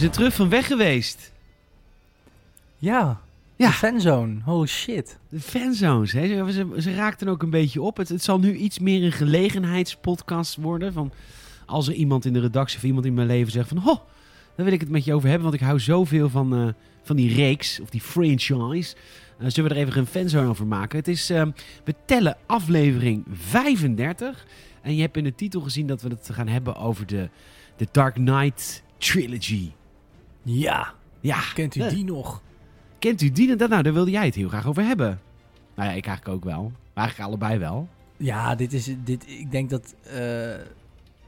zijn terug van weg geweest. Ja. Ja. De fanzone. Holy shit. De fanzones, hè? Ze, ze, ze raakten ook een beetje op. Het, het zal nu iets meer een gelegenheidspodcast worden. Van als er iemand in de redactie of iemand in mijn leven zegt van... Ho, daar wil ik het met je over hebben, want ik hou zoveel van, eh, van die reeks of die franchise. Eh, zullen we er even een fanzone over maken? Het is, eh, we tellen aflevering 35. En je hebt in de titel gezien dat we het gaan hebben over de, de Dark Knight Trilogy. Ja. Ja, Kent u eh, die nog? Kent u die? Nou, daar wilde jij het heel graag over hebben. Nou ja, ik eigenlijk ook wel. Maar eigenlijk allebei wel. Ja, dit is, dit, ik denk dat, eh,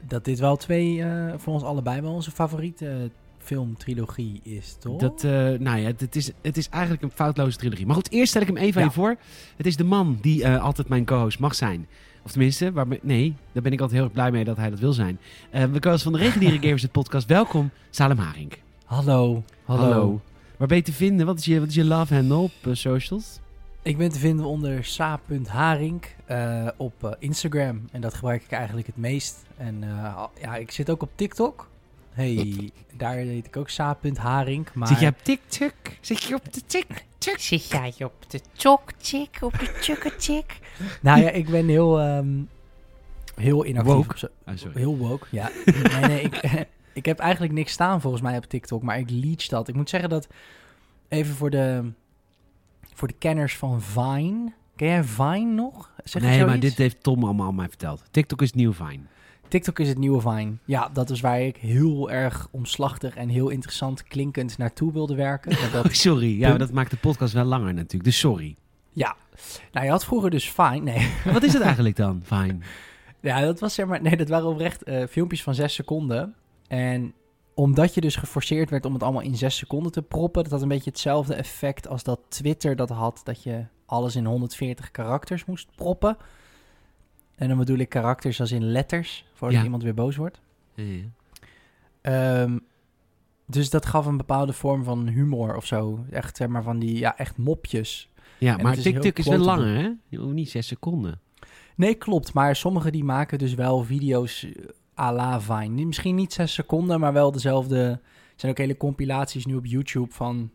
dat dit wel twee, eh, voor ons allebei wel onze favoriete filmtrilogie is, toch? Dat, eh, nou ja, het is, het is eigenlijk een foutloze trilogie. Maar goed, eerst stel ik hem even aan Ja. je voor. Het is de man die eh, altijd mijn co-host mag zijn. Of tenminste, waar, nee, daar ben ik altijd heel erg blij mee dat hij dat wil zijn. Eh de co-host van de Reguliere Gamers het podcast. Welkom, Salem Haring. Hallo. Hallo. Waar ben je te vinden? Wat is je, wat is je love handle op eh, socials? Ik ben te vinden onder sa.haring eh, op eh, Instagram. En dat gebruik ik eigenlijk het meest. En eh, ja, ik zit ook op TikTok. Hey, daar heet ik ook sa.haring. Maar Zit jij op TikTok? Zit je op de TikTok? Zit jij op de tok-tik, op de tjukke-tik? Nou ja, ik ben heel, ehm, heel inactief. Woke. Ah, sorry. Heel woke, ja. nee, nee, ik, ik heb eigenlijk niks staan volgens mij op TikTok, maar ik leech dat. Ik moet zeggen dat, even voor de, voor de kenners van Vine. Ken jij Vine nog? Zeg nee, maar dit heeft Tom allemaal aan mij verteld. TikTok is nieuw fijn. TikTok is het nieuwe Vine. Ja, dat is waar ik heel erg omslachtig en heel interessant klinkend naartoe wilde werken. Dat, Sorry, ja, maar dat maakt de podcast wel langer natuurlijk. Dus sorry. ja, nou je had vroeger dus Vine. Nee, Wat is het eigenlijk dan? Fijn. Ja, dat was zeg maar. Nee, dat waren oprecht eh, filmpjes van zes seconden. En omdat je dus geforceerd werd om het allemaal in zes seconden te proppen, dat had een beetje hetzelfde effect als dat Twitter dat had, dat je alles in 140 karakters moest proppen. En dan bedoel ik karakters als in letters, voordat Ja. iemand weer boos wordt. Ja. Ehm, dus dat gaf een bepaalde vorm van humor of zo. Echt, zeg maar, van die, ja, echt mopjes. Ja, En maar is TikTok is wel langer, hè? Je hoeft niet zes seconden. Nee, klopt. Maar sommigen die maken dus wel video's eh, à la Vine. Misschien niet zes seconden, maar wel dezelfde... Er zijn ook hele compilaties nu op YouTube van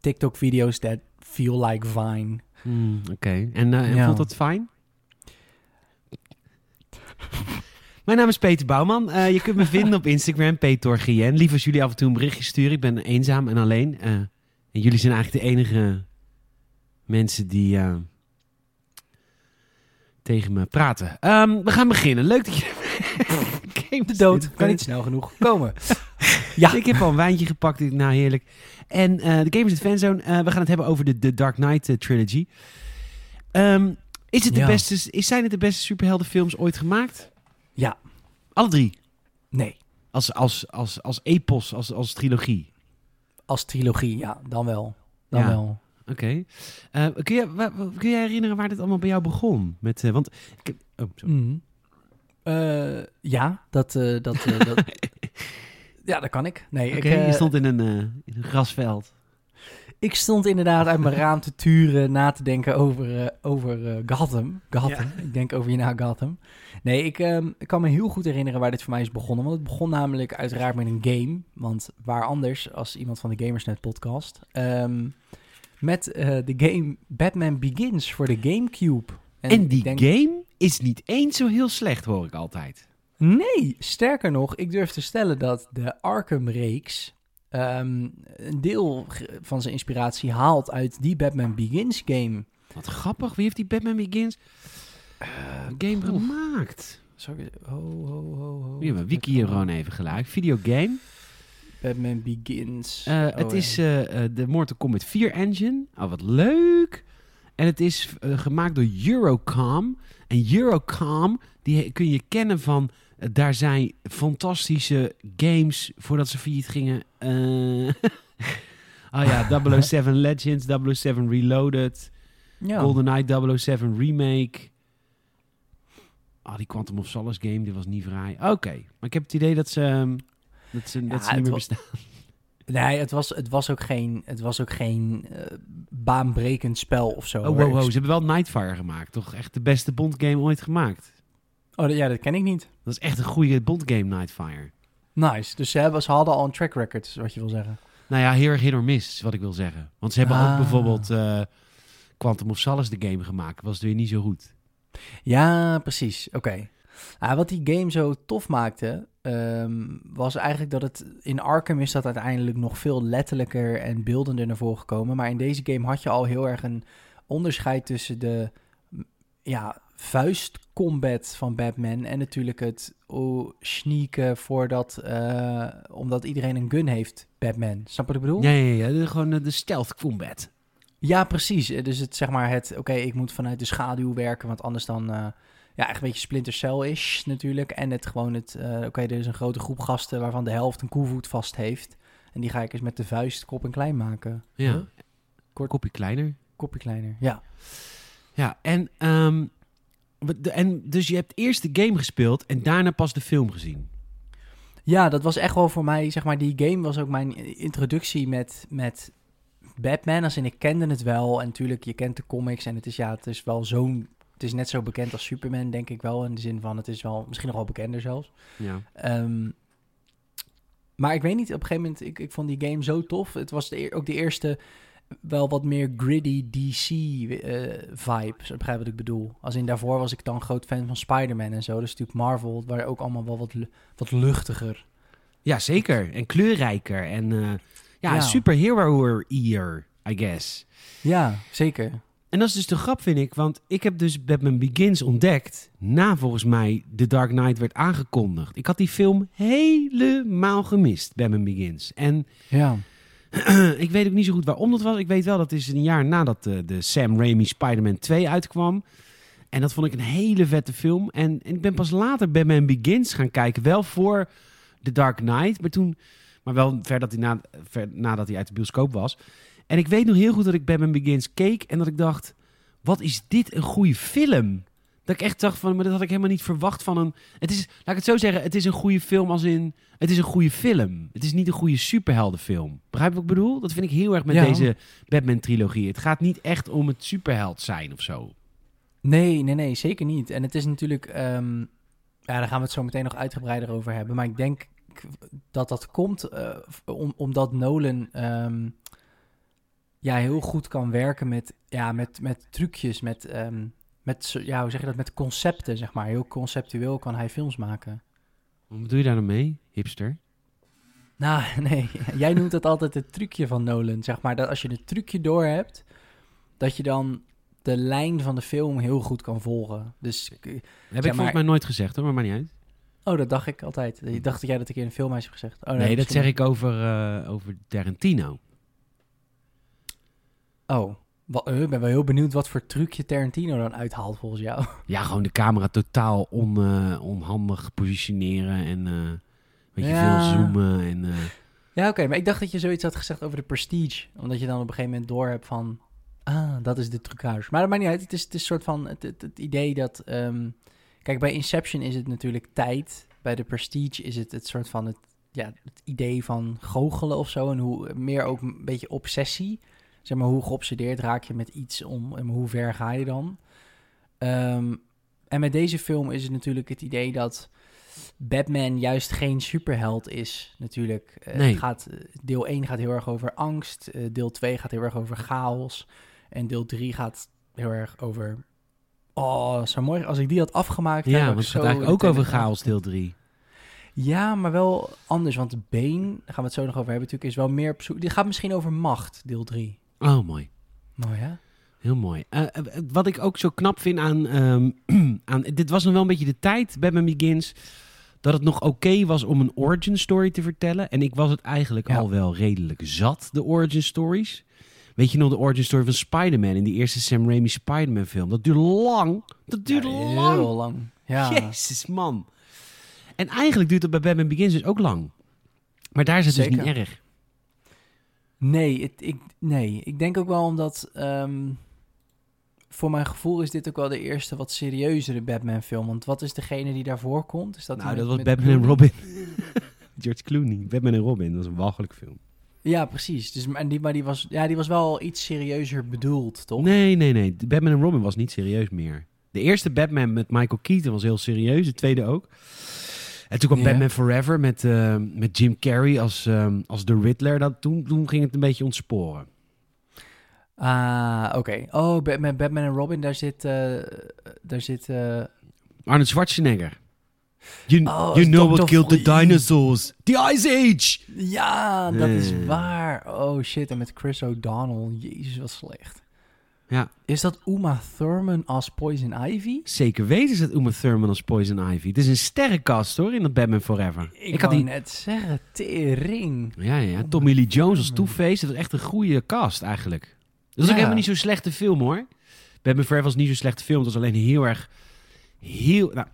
TikTok-video's that feel like Vine. Hmm, Oké. En, Ja. voelt dat fijn? Mijn naam is Peter Bouwman. Eh, je kunt me vinden op Instagram, PetorGN. Lief als jullie af en toe een berichtje sturen. Ik ben eenzaam en alleen. Eh, en jullie zijn eigenlijk de enige mensen die tegen me praten. Ehm, we gaan beginnen. Leuk dat je... Game De dood kan niet snel genoeg komen. ja, Ik heb al een wijntje gepakt. Nou, heerlijk. En eh, de Gamers at Fanzone. eh, we gaan het hebben over de, de Dark Knight eh, trilogy. Ehm, is het de beste, is, zijn het de beste superheldenfilms ooit gemaakt? Ja. Alle drie. nee. Als, als, als, als epos, als, als trilogie. Als trilogie, ja, dan wel. Dan Ja. wel. Oké. Kun, je, kun je herinneren waar dit allemaal bij jou begon? Met, want, ik oh, sorry. Mhm. Eh, ja, dat... eh, dat, eh, dat ja, dat kan ik. Nee, ik, je stond in een, in een grasveld. Ik stond inderdaad uit mijn raam te turen, na te denken over, over Gotham. Gotham. Ik denk over je na Gotham. Nee, ik, ehm, ik kan me heel goed herinneren waar dit voor mij is begonnen. Want het begon namelijk uiteraard met een game. Want waar anders als iemand van de Gamersnet podcast. Ehm, met de game Batman Begins voor de Gamecube. En, die denk- game is niet eens zo heel slecht, hoor ik altijd. Nee, sterker nog, ik durf te stellen dat de Arkham-reeks ehm, een deel van zijn inspiratie haalt uit die Batman Begins game. Wat grappig. Wie heeft die Batman Begins game oeh. gemaakt? Ik... Ho, ho, ho, ho. Ja, maar wiki hier gewoon even gelijk. Videogame. Batman Begins. Eh, Oh, het ja. is eh, eh, de Mortal Kombat 4 engine. Oh, wat leuk. En het is eh, gemaakt door Eurocom. En Eurocom, die kun je kennen van... eh, daar zijn fantastische games voordat ze failliet gingen. Eh oh ja, 007 Legends, 007 Reloaded, Ja. GoldenEye 007 Remake. Ah, die Quantum of Solace game, die was niet vrij. Oké, maar ik heb het idee dat ze, ehm, dat ze, dat Ja, ze niet meer was- bestaan. Nee, het was, het was ook geen, het was ook geen eh, baanbrekend spel of zo. Oh, wow, Ze hebben wel Nightfire gemaakt. Toch echt de beste Bond game ooit gemaakt. Oh, ja, dat ken ik niet. Dat is echt een goede Bond game, Nightfire. Nice. Dus ze, hebben, ze hadden al een track record, is wat je wil zeggen. Nou ja, heel erg hit or miss, is wat ik wil zeggen. Want ze hebben Ah. ook bijvoorbeeld eh, Quantum of Solace de game gemaakt. Was het weer niet zo goed. Ja, precies. Oké. Ah, wat die game zo tof maakte, ehm, was eigenlijk dat het... In Arkham is dat uiteindelijk nog veel letterlijker en beeldender naar voren gekomen. Maar in deze game had je al heel erg een onderscheid tussen de... Ja, vuistcombat van Batman en natuurlijk het oh, sneaken voordat... eh, omdat iedereen een gun heeft, Batman. Snap wat ik bedoel? Ja, ja, ja. de- gewoon eh, de stealth combat. Ja, precies. Eh, Dus het zeg maar het, oké, ik moet vanuit de schaduw werken, want anders dan, ja, echt een beetje Splinter Cell-ish natuurlijk. En het gewoon het, eh, oké, er is een grote groep gasten waarvan de helft een koevoet vast heeft. En die ga ik eens met de vuist kop en klein maken. Ja. Huh? Kort kopje kleiner. Kopje kleiner, ja. Ja, en, de- en dus je hebt eerst de game gespeeld en daarna pas de film gezien. Ja, dat was echt wel voor mij, zeg maar, die game was ook mijn introductie met, met Batman. Als in, ik kende het wel en natuurlijk, je kent de comics en het is, ja, het is wel zo'n... Het is net zo bekend als Superman, denk ik wel. In de zin van, het is wel misschien nog wel bekender zelfs. Ja. Ehm, maar ik weet niet, op een gegeven moment, ik, ik vond die game zo tof. Het was de, ook de eerste wel wat meer gritty DC-vibe, zo begrijp wat ik bedoel. Als in daarvoor was ik dan groot fan van Spider-Man en zo. Dus natuurlijk Marvel, waar ook allemaal wel wat, wat luchtiger. ja, zeker. En kleurrijker. En eh ja, Ja. superhero-ear, I guess. Ja, zeker. En dat is dus de grap, vind ik. Want ik heb dus Batman Begins ontdekt... na volgens mij The Dark Knight werd aangekondigd. Ik had die film helemaal gemist, Batman Begins. En Ja. ik weet ook niet zo goed waarom dat was. Ik weet wel dat het is een jaar nadat de, de Sam Raimi Spider-Man 2 uitkwam. En dat vond ik een hele vette film. En, en ik ben pas later Batman Begins gaan kijken. Wel voor The Dark Knight. Maar toen... Maar wel ver dat hij na, ver, nadat hij uit de bioscoop was. En ik weet nog heel goed dat ik Batman Begins keek. En dat ik dacht, wat is dit een goede film. Dat ik echt dacht van, maar dat had ik helemaal niet verwacht van een... Het is, laat ik het zo zeggen, het is een goede film als in... Het is een goede film. Het is niet een goede superheldenfilm. Begrijp je wat ik bedoel? Dat vind ik heel erg met Ja. deze Batman-trilogie. Het gaat niet echt om het superheld zijn of zo. Nee, nee, nee, zeker niet. En het is natuurlijk, ehm, ja, daar gaan we het zo meteen nog uitgebreider over hebben. Maar ik denk dat dat komt eh, om, omdat Nolan ehm, ja, heel goed kan werken met, ja, met, met trucjes, met, ehm, met, ja, hoe zeg je dat, met concepten, zeg maar. Heel conceptueel kan hij films maken. Wat bedoel je daar dan mee, hipster? Nou, nee, jij noemt dat altijd het trucje van Nolan, zeg maar. Dat als je het trucje door hebt, dat je dan de lijn van de film heel goed kan volgen. Dus Heb ik maar- volgens mij nooit gezegd hoor, maar maakt niet uit. Oh, dat dacht ik altijd. Ik dacht dat jij dat een keer in een film hebt gezegd. Oh, nee, dat misschien- zeg ik over, eh, over Tarantino. Oh, wel, eh, ik ben wel heel benieuwd wat voor trucje Tarantino dan uithaalt volgens jou. Ja, gewoon de camera totaal on, eh, onhandig positioneren en eh weet je, Ja. veel zoomen. En, Ja, oké, maar ik dacht dat je zoiets had gezegd over de Prestige. Omdat je dan op een gegeven moment door hebt van... Ah, dat is de trucage. Maar dat maakt niet uit. Het is, het is een soort van het, het, het idee dat... ehm, kijk, bij Inception is het natuurlijk tijd. Bij de Prestige is het het soort van het, ja, het idee van goochelen of zo. En hoe, meer ook een beetje obsessie. Zeg maar, hoe geobsedeerd raak je met iets om... En hoe ver ga je dan? Ehm, en met deze film is het natuurlijk het idee dat... Batman juist geen superheld is, natuurlijk. Nee. het gaat, eh, deel 1 gaat heel erg over angst. eh, deel 2 gaat heel erg over chaos. En deel 3 gaat heel erg over... Oh, zo mooi. Als ik die had afgemaakt... ja, want het gaat eigenlijk ook over chaos deel 3. Ja, maar wel anders. Want Bane, daar gaan we het zo nog over hebben natuurlijk, is wel meer op zoek... Dit gaat misschien over macht, deel 3. Oh, mooi. Mooi, hè? Heel mooi. Eh, eh, wat ik ook zo knap vind aan, ehm, aan... Dit was nog wel een beetje de tijd, Batman Begins... dat het nog oké was om een origin story te vertellen. En ik was het eigenlijk Ja. al wel redelijk zat, de origin stories. Weet je nog de origin story van Spider-Man... in die eerste Sam Raimi Spider-Man film? Dat duurde lang. Dat duurde Ja, lang. Heel lang. Ja. Jezus, man. En eigenlijk duurt het bij Batman Begins dus ook lang. Maar daar is het dus niet erg. Nee, het, ik, nee, ik denk ook wel omdat... ehm, voor mijn gevoel is dit ook wel de eerste wat serieuzere Batman-film. Want wat is degene die daarvoor komt? Is dat nou, die dat was Batman en? Robin. George Clooney. Batman en Robin. Dat is een walgelijk film. Ja, precies. Dus, en die, maar die was, ja, die was wel iets serieuzer bedoeld, toch? Nee, nee, nee. Batman en Robin was niet serieus meer. De eerste Batman met Michael Keaton was heel serieus. De tweede ook. En toen kwam. Batman Forever met, eh, met Jim Carrey als, ehm, als de Riddler. Dat, toen, toen ging het een beetje ontsporen. Ah, oké. Oh, Batman, Batman en Robin, daar zit... eh, daar zit eh, Arnold Schwarzenegger. You, Oh, you know Dr. what killed the dinosaurs? The Ice Age! Ja, dat is waar. Oh shit, en met Chris O'Donnell. Jezus, wat slecht. Ja. Is dat Uma Thurman als Poison Ivy? Zeker weten ze het Uma Thurman als Poison Ivy. Het is een sterrenkast hoor, in dat Batman Forever. Ik, had wou die... net zeggen, tering. Ja, ja, ja. Tommy Lee Jones als Two-Face. Dat was echt een goede cast eigenlijk. Dat was Ja. ook helemaal niet zo'n slechte film hoor. Batman Forever was niet zo'n slechte film. Het was alleen heel erg... Heel... Nou,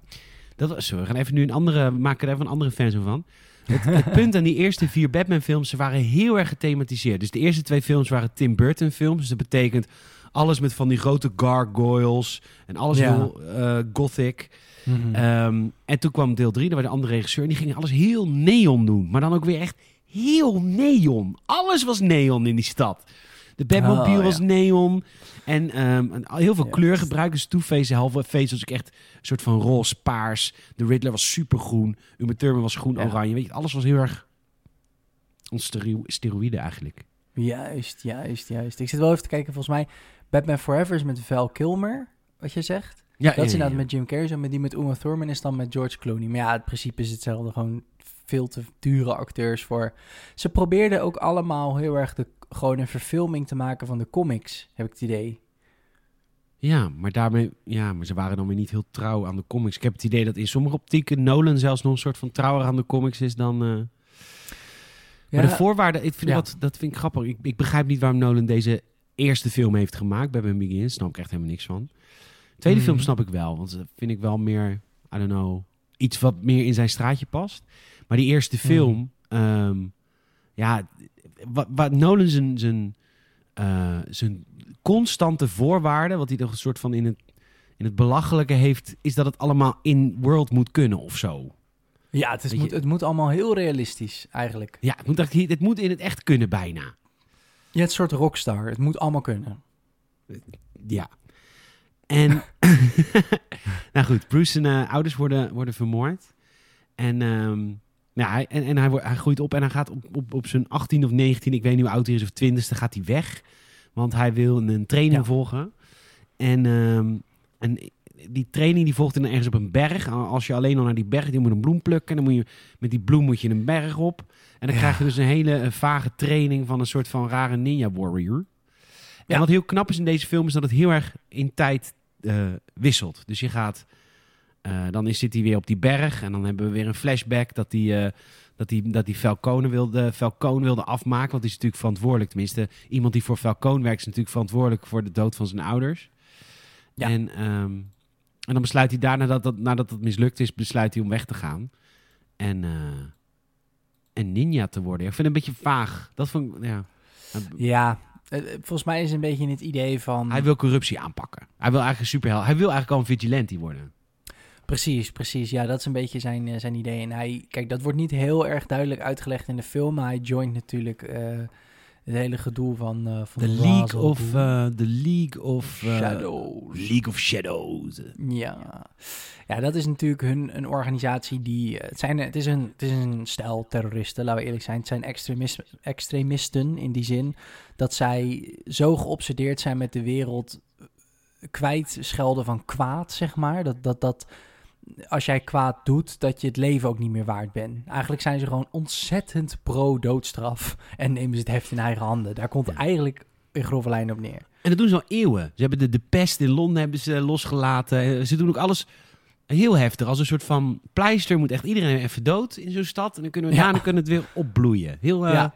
dat was, we gaan even nu een andere... We maken er even een andere fan van. Het, het punt aan die eerste vier Batman films, ze waren heel erg gethematiseerd. Dus de eerste twee films waren Tim Burton films. Dus dat betekent alles met van die grote gargoyles. En alles Ja. heel eh, gothic. Mhm. Ehm, en toen kwam deel 3, daar was de andere regisseur. En die ging alles heel neon doen. Maar dan ook weer echt heel neon. Alles was neon in die stad. De Batmobile Oh, ja. was neon. En ehm, heel veel Ja. kleurgebruik. Dus Two-Face, halve face was ik echt een soort van roze paars. De Riddler was supergroen. Uma Thurman was groen Ja. oranje. Weet je, alles was heel erg... On stero- steroïden eigenlijk. Juist, juist, juist. Ik zit wel even te kijken, volgens mij... Batman Forever is met Val Kilmer, wat je zegt. Ja, Dat is inderdaad met Jim Carrey, zo met die met Uma Thurman is dan met George Clooney. Maar ja, het principe is hetzelfde. Gewoon veel te dure acteurs voor. Ze probeerden ook allemaal heel erg de, gewoon een verfilming te maken van de comics, heb ik het idee. Ja, maar daarmee, ja, maar ze waren dan weer niet heel trouw aan de comics. Ik heb het idee dat in sommige optieken Nolan zelfs nog een soort van trouwer aan de comics is dan. eh, Maar de voorwaarden, ik vind Ja. dat, dat vind ik grappig. Ik, ik begrijp niet waarom Nolan deze eerste film heeft gemaakt. Bij Ben Begins snap ik echt helemaal niks van. Tweede film snap ik wel, want dat vind ik wel meer, I don't know, iets wat meer in zijn straatje past. Maar die eerste Mhm. film, ehm, ja, wat, wat Nolan zijn, zijn, eh, zijn constante voorwaarden, wat hij toch een soort van in het, in het belachelijke heeft, is dat het allemaal in world moet kunnen of zo. Ja, het, is, moet, het moet allemaal heel realistisch, eigenlijk. Ja, het moet, echt, het moet in het echt kunnen bijna. Je hebt een soort rockstar. Het moet allemaal kunnen. Ja. En, nou goed, Bruce eh, ouders worden, worden vermoord. En, ehm, ja, hij, en, en hij, wordt, hij groeit op en hij gaat op, op, op zijn 18 of 19, ik weet niet hoe oud hij is, of 20ste, gaat hij weg. Want hij wil een training Ja. volgen. En, ehm, en die training die volgt dan ergens op een berg. Als je alleen al naar die berg, die moet een bloem plukken. Dan moet je, met die bloem moet je een berg op. En dan Ja. krijg je dus een hele eh, vage training van een soort van rare ninja warrior. En wat heel knap is in deze film is dat het heel erg in tijd eh, wisselt. Dus je gaat, eh, dan is, zit hij weer op die berg en dan hebben we weer een flashback dat hij, eh, dat hij, dat hij Falcone wilde, Falcone wilde afmaken. Want die is natuurlijk verantwoordelijk, tenminste iemand die voor Falcone werkt is natuurlijk verantwoordelijk voor de dood van zijn ouders. Ja. En, ehm, en dan besluit hij daarna dat, dat, nadat het mislukt is, besluit hij om weg te gaan. En, eh, en ninja te worden. Ik vind het een beetje vaag. Dat vond ik, ja. Ja, volgens mij is het een beetje het idee van... Hij wil corruptie aanpakken. Hij wil eigenlijk superheld. Hij wil eigenlijk al een vigilante worden. Precies, precies. Ja, dat is een beetje zijn, eh, zijn idee. En hij, kijk, dat wordt niet heel erg duidelijk uitgelegd in de film, maar hij joint natuurlijk eh, het hele gedoe van, eh van The Ra's League of... The League of... Shadows. League of Shadows. Ja. ja, dat is natuurlijk hun een organisatie die. Het, zijn, het, is een, het is een stel terroristen, laten we eerlijk zijn. Het zijn extremis, extremisten in die zin dat zij zo geobsedeerd zijn met de wereld kwijtschelden van kwaad, zeg maar. Dat, dat, dat als jij kwaad doet, dat je het leven ook niet meer waard bent. Eigenlijk zijn ze gewoon ontzettend pro-doodstraf en nemen ze het heft in eigen handen. Daar komt Ja. eigenlijk in grove lijnen op neer. En dat doen ze al eeuwen. Ze hebben de, de pest in Londen hebben ze losgelaten. Eh, Ze doen ook alles heel heftig. Als een soort van pleister moet echt iedereen even dood in zo'n stad. En dan kunnen we Ja. daarna kunnen het weer opbloeien. Heel eh, Ja.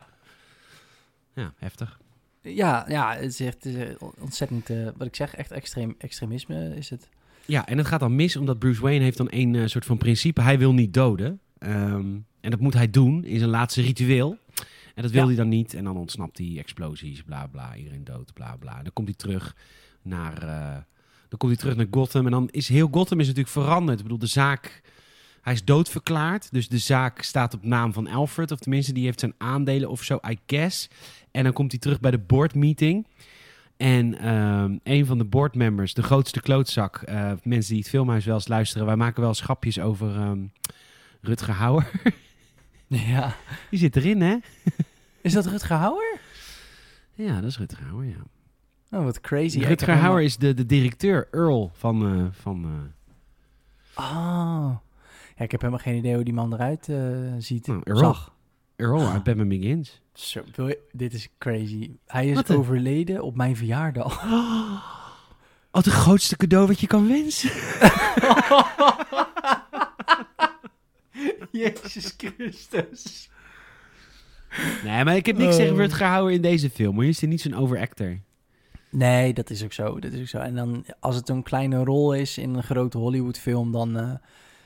ja. heftig. Ja, ja, het is echt het is ontzettend, eh, wat ik zeg, echt extreem, extremisme is het. Ja, en het gaat dan mis omdat Bruce Wayne heeft dan een eh, soort van principe. Hij wil niet doden. Ehm, en dat moet hij doen in zijn laatste ritueel. En dat wil Ja. hij dan niet. En dan ontsnapt hij explosies, bla bla, iedereen dood, bla bla. En dan komt hij terug naar, eh, dan komt hij terug naar Gotham. En dan is heel Gotham is natuurlijk veranderd. Ik bedoel, de zaak, hij is doodverklaard. Dus de zaak staat op naam van Alfred. Of tenminste, die heeft zijn aandelen of zo, I guess. En dan komt hij terug bij de board meeting. En ehm, een van de boardmembers, de grootste klootzak, eh, mensen die het filmhuis wel eens luisteren, wij maken wel eens grapjes over ehm, Rutger Hauer. Ja. Die zit erin, hè? Is dat Rutger Hauer? Ja, dat is Rutger Hauer, ja. Oh, wat crazy. Rutger helemaal- Hauer is de, de directeur, Earl, van... eh, van Oh. Ja, ik heb helemaal geen idee hoe die man eruit ziet. Nou, Earl. Zag. Earl uit Batman Begins. Zo, dit is crazy. Hij is Wat een- overleden op mijn verjaardag. Wat het grootste cadeau wat je kan wensen. Jezus Christus. Nee, maar ik heb niks Oh. tegen Rutger Hauer in deze film. Hoor. Je is niet zo'n overactor. Nee, dat is ook zo. Dat is ook zo. En dan, als het een kleine rol is in een grote Hollywoodfilm, dan eh,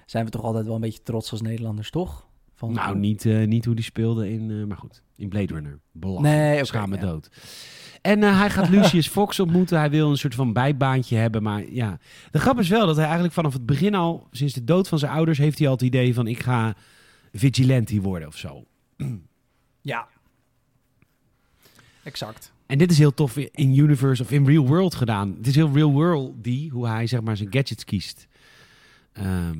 zijn we toch altijd wel een beetje trots als Nederlanders, toch? Van, Nou, niet, eh, niet hoe die speelde in... eh, maar goed, in Blade Runner. Belachelijk. Nee, Schaam me ja. dood. En eh, hij gaat Lucius Fox ontmoeten. Hij wil een soort van bijbaantje hebben. Maar ja, de grap is wel dat hij eigenlijk vanaf het begin al... Sinds de dood van zijn ouders heeft hij al het idee van... Ik ga vigilante worden of zo. Ja. Exact. En dit is heel tof in universe of in real world gedaan. Het is heel real world die, hoe hij zeg maar zijn gadgets kiest. Ehm,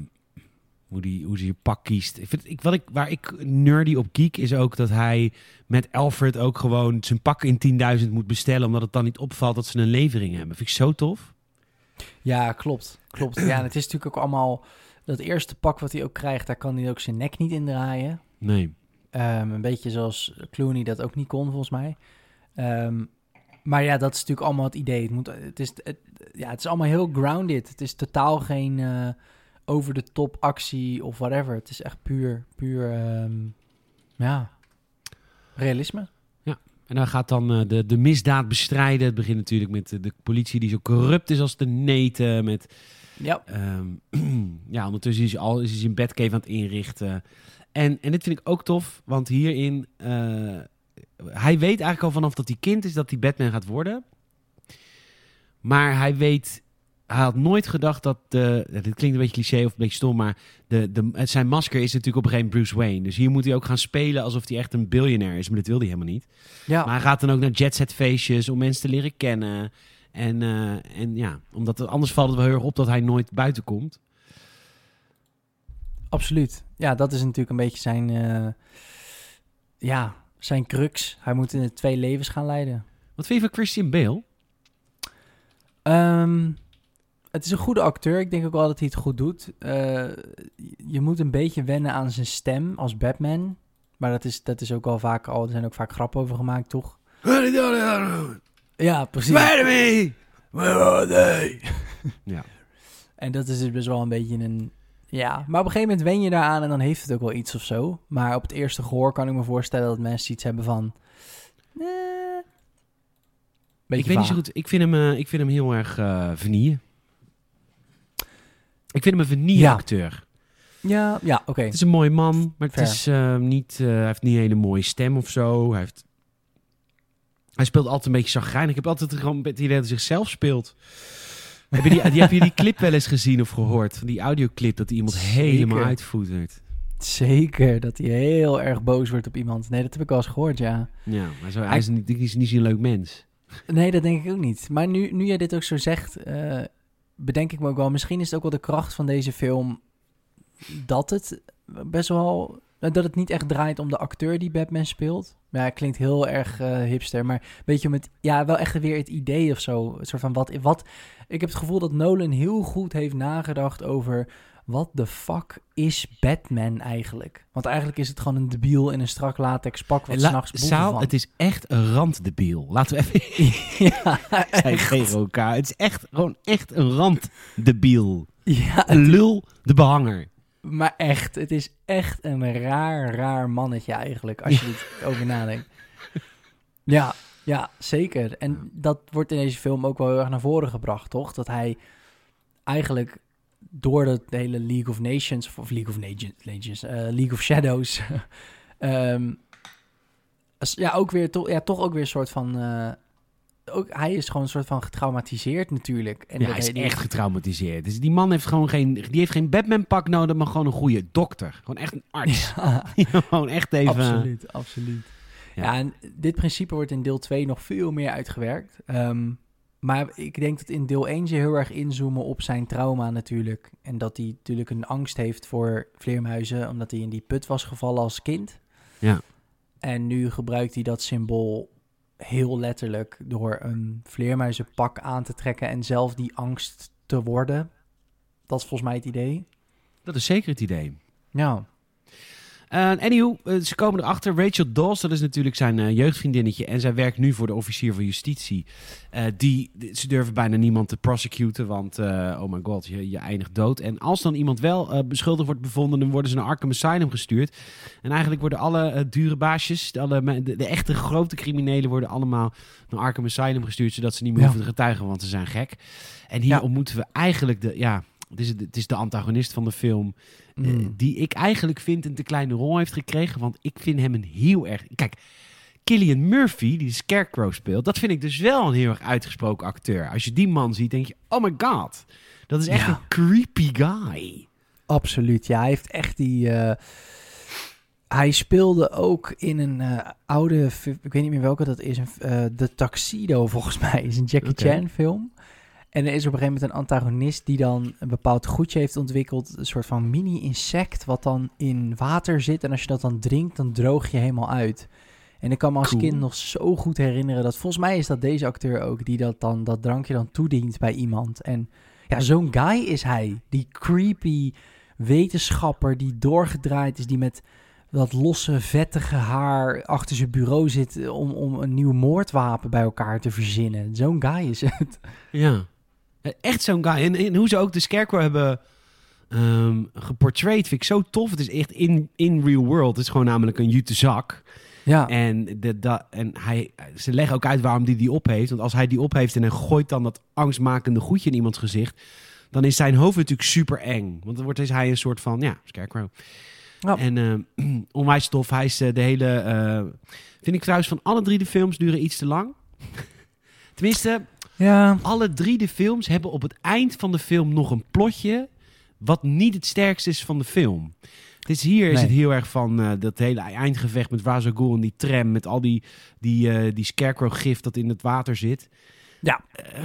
hoe, die, hoe ze je pak kiest. Ik vind, ik, wat ik, waar ik nerdy op geek is ook dat hij met Alfred ook gewoon zijn pak in 10.000 moet bestellen. Omdat het dan niet opvalt dat ze een levering hebben. Vind ik zo tof. Ja, klopt. Klopt. Ja, en het is natuurlijk ook allemaal... Dat eerste pak wat hij ook krijgt, daar kan hij ook zijn nek niet in draaien. Nee. Ehm, een beetje zoals Clooney dat ook niet kon, volgens mij. Ehm, maar ja, dat is natuurlijk allemaal het idee. Het, moet, het, is, het, ja, het is allemaal heel grounded. Het is totaal geen eh, over-de-top actie of whatever. Het is echt puur, puur, ehm, ja, realisme. En dan gaat dan eh, de, de misdaad bestrijden. Het begint natuurlijk met de, de politie die zo corrupt is als de neten. Met Ja, Ehm, ja, ondertussen is hij, al, is hij zijn bedcave aan het inrichten. En, en dit vind ik ook tof, want hierin... eh, hij weet eigenlijk al vanaf dat hij kind is dat hij Batman gaat worden. Maar hij weet... Hij had nooit gedacht dat... De, dit klinkt een beetje cliché of een beetje stom, maar... De, de, zijn masker is natuurlijk op een gegeven moment Bruce Wayne. Dus hier moet hij ook gaan spelen alsof hij echt een biljonair is. Maar dat wil hij helemaal niet. ja. Maar hij gaat dan ook naar jetset feestjes om mensen te leren kennen. En, eh, en ja, omdat het, anders valt het wel heel erg op dat hij nooit buiten komt. absoluut. Ja, dat is natuurlijk een beetje zijn, eh, ja, zijn crux. Hij moet in twee levens gaan leiden. Wat vind je van Christian Bale? Ehm, het is een goede acteur. Ik denk ook wel dat hij het goed doet. Eh, je moet een beetje wennen aan zijn stem als Batman. Maar dat is, dat is ook wel vaak al. Er zijn ook vaak grappen over gemaakt, toch? Ja, precies. Spider-Man! Where are they? Ja. En dat is dus best wel een beetje een. Ja, maar op een gegeven moment wen je daaraan en dan heeft het ook wel iets of zo. Maar op het eerste gehoor kan ik me voorstellen dat mensen iets hebben van. eh, ik weet niet zo vaag. goed. Ik vind hem, eh, ik vind hem heel erg vanille. Ik vind hem een Ja. acteur. Ja, ja oké. Het is een mooi man, maar het Fair. is eh, niet, eh, hij heeft niet een hele mooie stem of zo. Hij, heeft, hij speelt altijd een beetje chagrijnig. Ik heb altijd gewoon het idee dat hij zichzelf speelt. heb, je die, die, heb je die clip wel eens gezien of gehoord? Van die audioclip dat iemand Zeker. helemaal uitvoetert. Zeker dat hij heel erg boos wordt op iemand. Nee, dat heb ik wel eens gehoord, ja. Ja, maar zo, hij is niet, hij is niet zo'n leuk mens. Nee, dat denk ik ook niet. Maar nu, nu jij dit ook zo zegt, eh, bedenk ik me ook wel... Misschien is het ook wel de kracht van deze film... dat het best wel... dat het niet echt draait om de acteur die Batman speelt. Ja, klinkt heel erg eh, hipster, maar weet je, om het... Ja, wel echt weer het idee of zo. Een soort van wat, wat... Ik heb het gevoel dat Nolan heel goed heeft nagedacht over... Wat de fuck is Batman eigenlijk? Want eigenlijk is het gewoon een debiel in een strak latex pak wat La- s'nachts Saal, van. het is echt een randdebiel. Laten we even ja, elkaar. Het is echt gewoon echt een randdebiel. Ja, Een lul de behanger. Maar echt, het is echt een raar, raar mannetje eigenlijk, als je er over nadenkt. Ja, ja, zeker. En dat wordt in deze film ook wel heel erg naar voren gebracht, toch? Dat hij eigenlijk door dat hele League of Nations, of League of Nations, Legends, eh, League of Shadows, ehm, als- ja, ook weer, toch, ja, toch ook weer een soort van... eh, ook, hij is gewoon een soort van getraumatiseerd natuurlijk. En Ja, hij is die- echt getraumatiseerd. Dus die man heeft gewoon geen, die heeft geen Batman-pak nodig, maar gewoon een goede dokter. Gewoon echt een arts. Ja. Gewoon echt even... Absoluut, absoluut. Ja. Ja. en dit principe wordt in deel 2 nog veel meer uitgewerkt. Ehm, Maar ik denk dat in deel 1 ze heel erg inzoomen op zijn trauma natuurlijk. En dat hij natuurlijk een angst heeft voor vleermuizen, omdat hij in die put was gevallen als kind. Ja. En nu gebruikt hij dat symbool heel letterlijk door een vleermuizenpak aan te trekken en zelf die angst te worden. Dat is volgens mij het idee. Dat is zeker het idee. Ja. Uh, anyhow, eh, ze komen erachter. Rachel Dawes, dat is natuurlijk zijn eh, jeugdvriendinnetje. En zij werkt nu voor de officier van justitie. Eh, die, ze durven bijna niemand te prosecuten. Want, eh, oh my god, je, je eindigt dood. En als dan iemand wel eh, beschuldigd wordt bevonden... dan worden ze naar Arkham Asylum gestuurd. En eigenlijk worden alle eh, dure baasjes... de, alle, de, de echte grote criminelen worden allemaal naar Arkham Asylum gestuurd... zodat ze niet meer Ja. hoeven te getuigen, want ze zijn gek. En hier Ja. ontmoeten we eigenlijk de... Ja, het is, het is de antagonist van de film... Eh, Mm. die ik eigenlijk vind een te kleine rol heeft gekregen. Want ik vind hem een heel erg... Kijk, Killian Murphy, die de Scarecrow speelt... dat vind ik dus wel een heel erg uitgesproken acteur. Als je die man ziet, denk je... Oh my god, dat is echt Ja. een creepy guy. Absoluut, ja. Hij heeft echt die... eh, hij speelde ook in een eh, oude... Ik weet niet meer welke dat is. Een, eh The Tuxedo, volgens mij. Is een Jackie. Chan film. En er is op een gegeven moment een antagonist... die dan een bepaald goedje heeft ontwikkeld. Een soort van mini-insect... wat dan in water zit. En als je dat dan drinkt, dan droog je helemaal uit. En ik kan me als Cool. kind nog zo goed herinneren... dat volgens mij is dat deze acteur ook... die dat, dan, dat drankje dan toedient bij iemand. En ja, zo'n guy is hij. Die creepy wetenschapper die doorgedraaid is, die met dat losse, vettige haar achter zijn bureau zit om, om een nieuw moordwapen bij elkaar te verzinnen. Zo'n guy is het. Ja. Echt zo'n guy. En, en hoe ze ook de Scarecrow hebben ehm geportrayed, vind ik zo tof. Het is echt in, in real world. Het is gewoon namelijk een jute zak. Ja, En, de, en hij, ze leggen ook uit waarom hij die op heeft. Want als hij die op heeft en hij gooit dan dat angstmakende goedje in iemands gezicht... dan is zijn hoofd natuurlijk super eng. Want dan wordt is hij een soort van, ja, scarecrow. Ja. En eh, onwijs tof. Hij is eh, de hele... eh, vind ik trouwens van alle drie de films duren iets te lang. Tenminste, ja. alle drie de films hebben op het eind van de film nog een plotje... wat niet het sterkste is van de film. Dus hier is Nee. het heel erg van eh, dat hele eindgevecht met Ghul en die tram... met al die, die, eh, die scarecrow-gif dat in het water zit. Ja. Eh,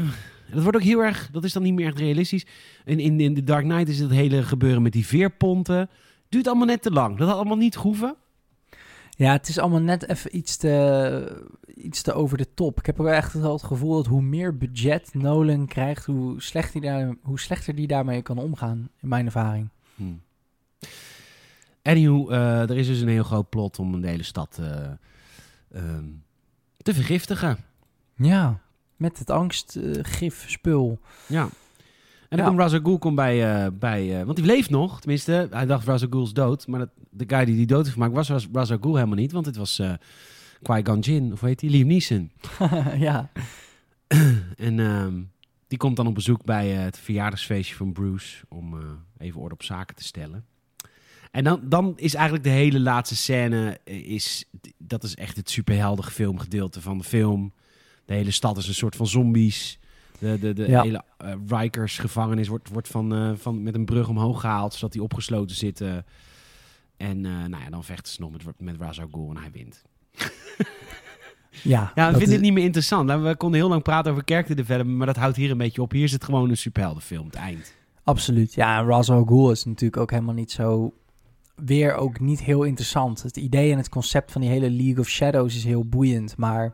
dat wordt ook heel erg... Dat is dan niet meer echt realistisch. En in, in The Dark Knight is het hele gebeuren met die veerponten... Duurt allemaal net te lang. Dat had allemaal niet gehoeven. Ja, het is allemaal net even iets te, iets te over de top. Ik heb ook echt wel het gevoel dat hoe meer budget Nolan krijgt, hoe, slecht hij daar, hoe slechter die daarmee kan omgaan, in mijn ervaring. Hmm. Anywho, eh, er is dus een heel groot plot om de hele stad eh, ehm, te vergiftigen. Ja, met het angstgif spul. Ja. En dan komt Ghul komt bij, eh, bij eh, want die leeft nog, tenminste. Hij dacht is dood, maar dat, de guy die die dood heeft gemaakt was Ghul helemaal niet, want het was eh Qui-Gon Jinn, of heet die, Liam Neeson. ja. En ehm, die komt dan op bezoek bij het verjaardagsfeestje van Bruce om even orde op zaken te stellen. En dan, dan is eigenlijk de hele laatste scène, is, dat is echt het superheldige filmgedeelte van de film. De hele stad is een soort van zombies. De, de, de Ja. hele eh, Rikers gevangenis wordt, wordt van, eh, van, met een brug omhoog gehaald, zodat die opgesloten zitten. En eh, nou ja, dan vechten ze nog met, met Ghul en hij wint. Ja, Ja, we vinden is- het niet meer interessant. We konden heel lang praten over Character Development, maar dat houdt hier een beetje op. Hier is het gewoon een superheldenfilm, het eind. Absoluut. Ja, en Ra's al Ghul is natuurlijk ook helemaal niet zo... Weer ook niet heel interessant. Het idee en het concept van die hele League of Shadows is heel boeiend. Maar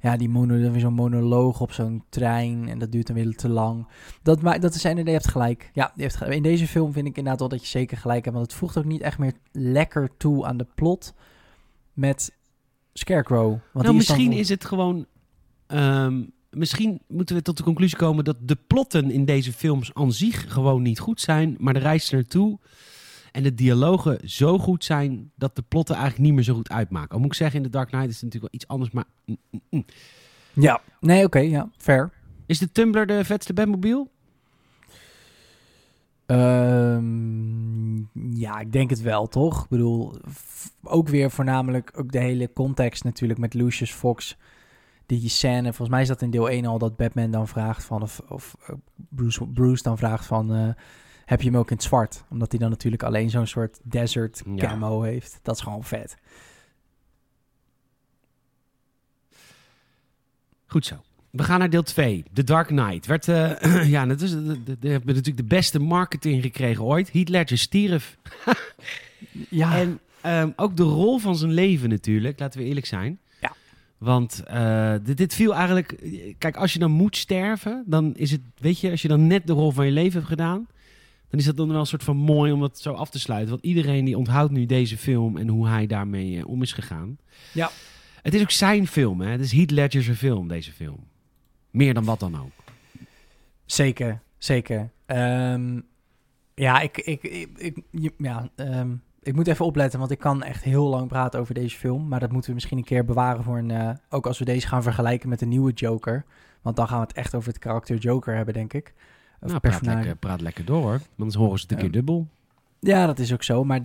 ja, die mono, dan weer zo'n monoloog op zo'n trein. En dat duurt dan weer te lang. Dat, ma- dat is inderdaad, je hebt gelijk. Ja, je hebt gelijk. In deze film vind ik inderdaad wel dat je zeker gelijk hebt. Want het voegt ook niet echt meer lekker toe aan de plot met Scarecrow. Want nou, die is dan misschien is het gewoon... ehm, misschien moeten we tot de conclusie komen dat de plotten in deze films aan zich gewoon niet goed zijn. Maar de reis naartoe en de dialogen zo goed zijn dat de plotten eigenlijk niet meer zo goed uitmaken. Al moet ik zeggen, in The Dark Knight is het natuurlijk wel iets anders, maar... mm, mm, mm. Ja, nee, oké, ja, fair. Is de Tumblr de vetste Batmobile? Ehm, ja, ik denk het wel, toch? Ik bedoel, ook weer voornamelijk ook de hele context natuurlijk met Lucius Fox. Die scène, volgens mij is dat in deel 1 al dat Batman dan vraagt van, of, of eh, Bruce, Bruce dan vraagt van, eh, heb je hem ook in het zwart? Omdat hij dan natuurlijk alleen zo'n soort desert Ja. camo heeft. Dat is gewoon vet. Goed zo. we gaan naar deel 2. The Dark Knight. Werd, eh, ja, dat is, de, de, de- hebben natuurlijk de beste marketing gekregen ooit. Heath Ledger stierf. Ja, En ehm, ook de rol van zijn leven natuurlijk, laten we eerlijk zijn. Ja. Want eh, dit, dit viel eigenlijk... Kijk, als je dan moet sterven, dan is het... Weet je, als je dan net de rol van je leven hebt gedaan... dan is dat dan wel een soort van mooi om dat zo af te sluiten. Want iedereen die onthoudt nu deze film en hoe hij daarmee eh, om is gegaan. Ja. Het is ook zijn film, hè. Het is Heath Ledger's film, deze film. Meer dan wat dan ook. zeker, zeker. Ehm, ja, ik, ik, ik, ja ehm, ik moet even opletten, want ik kan echt heel lang praten over deze film. Maar dat moeten we misschien een keer bewaren voor een... eh, ook als we deze gaan vergelijken met de nieuwe Joker. Want dan gaan we het echt over het karakter Joker hebben, denk ik. Of Nou, praat lekker, praat lekker door, hoor. Anders horen ze het een keer dubbel. Ja, dat is ook zo. Maar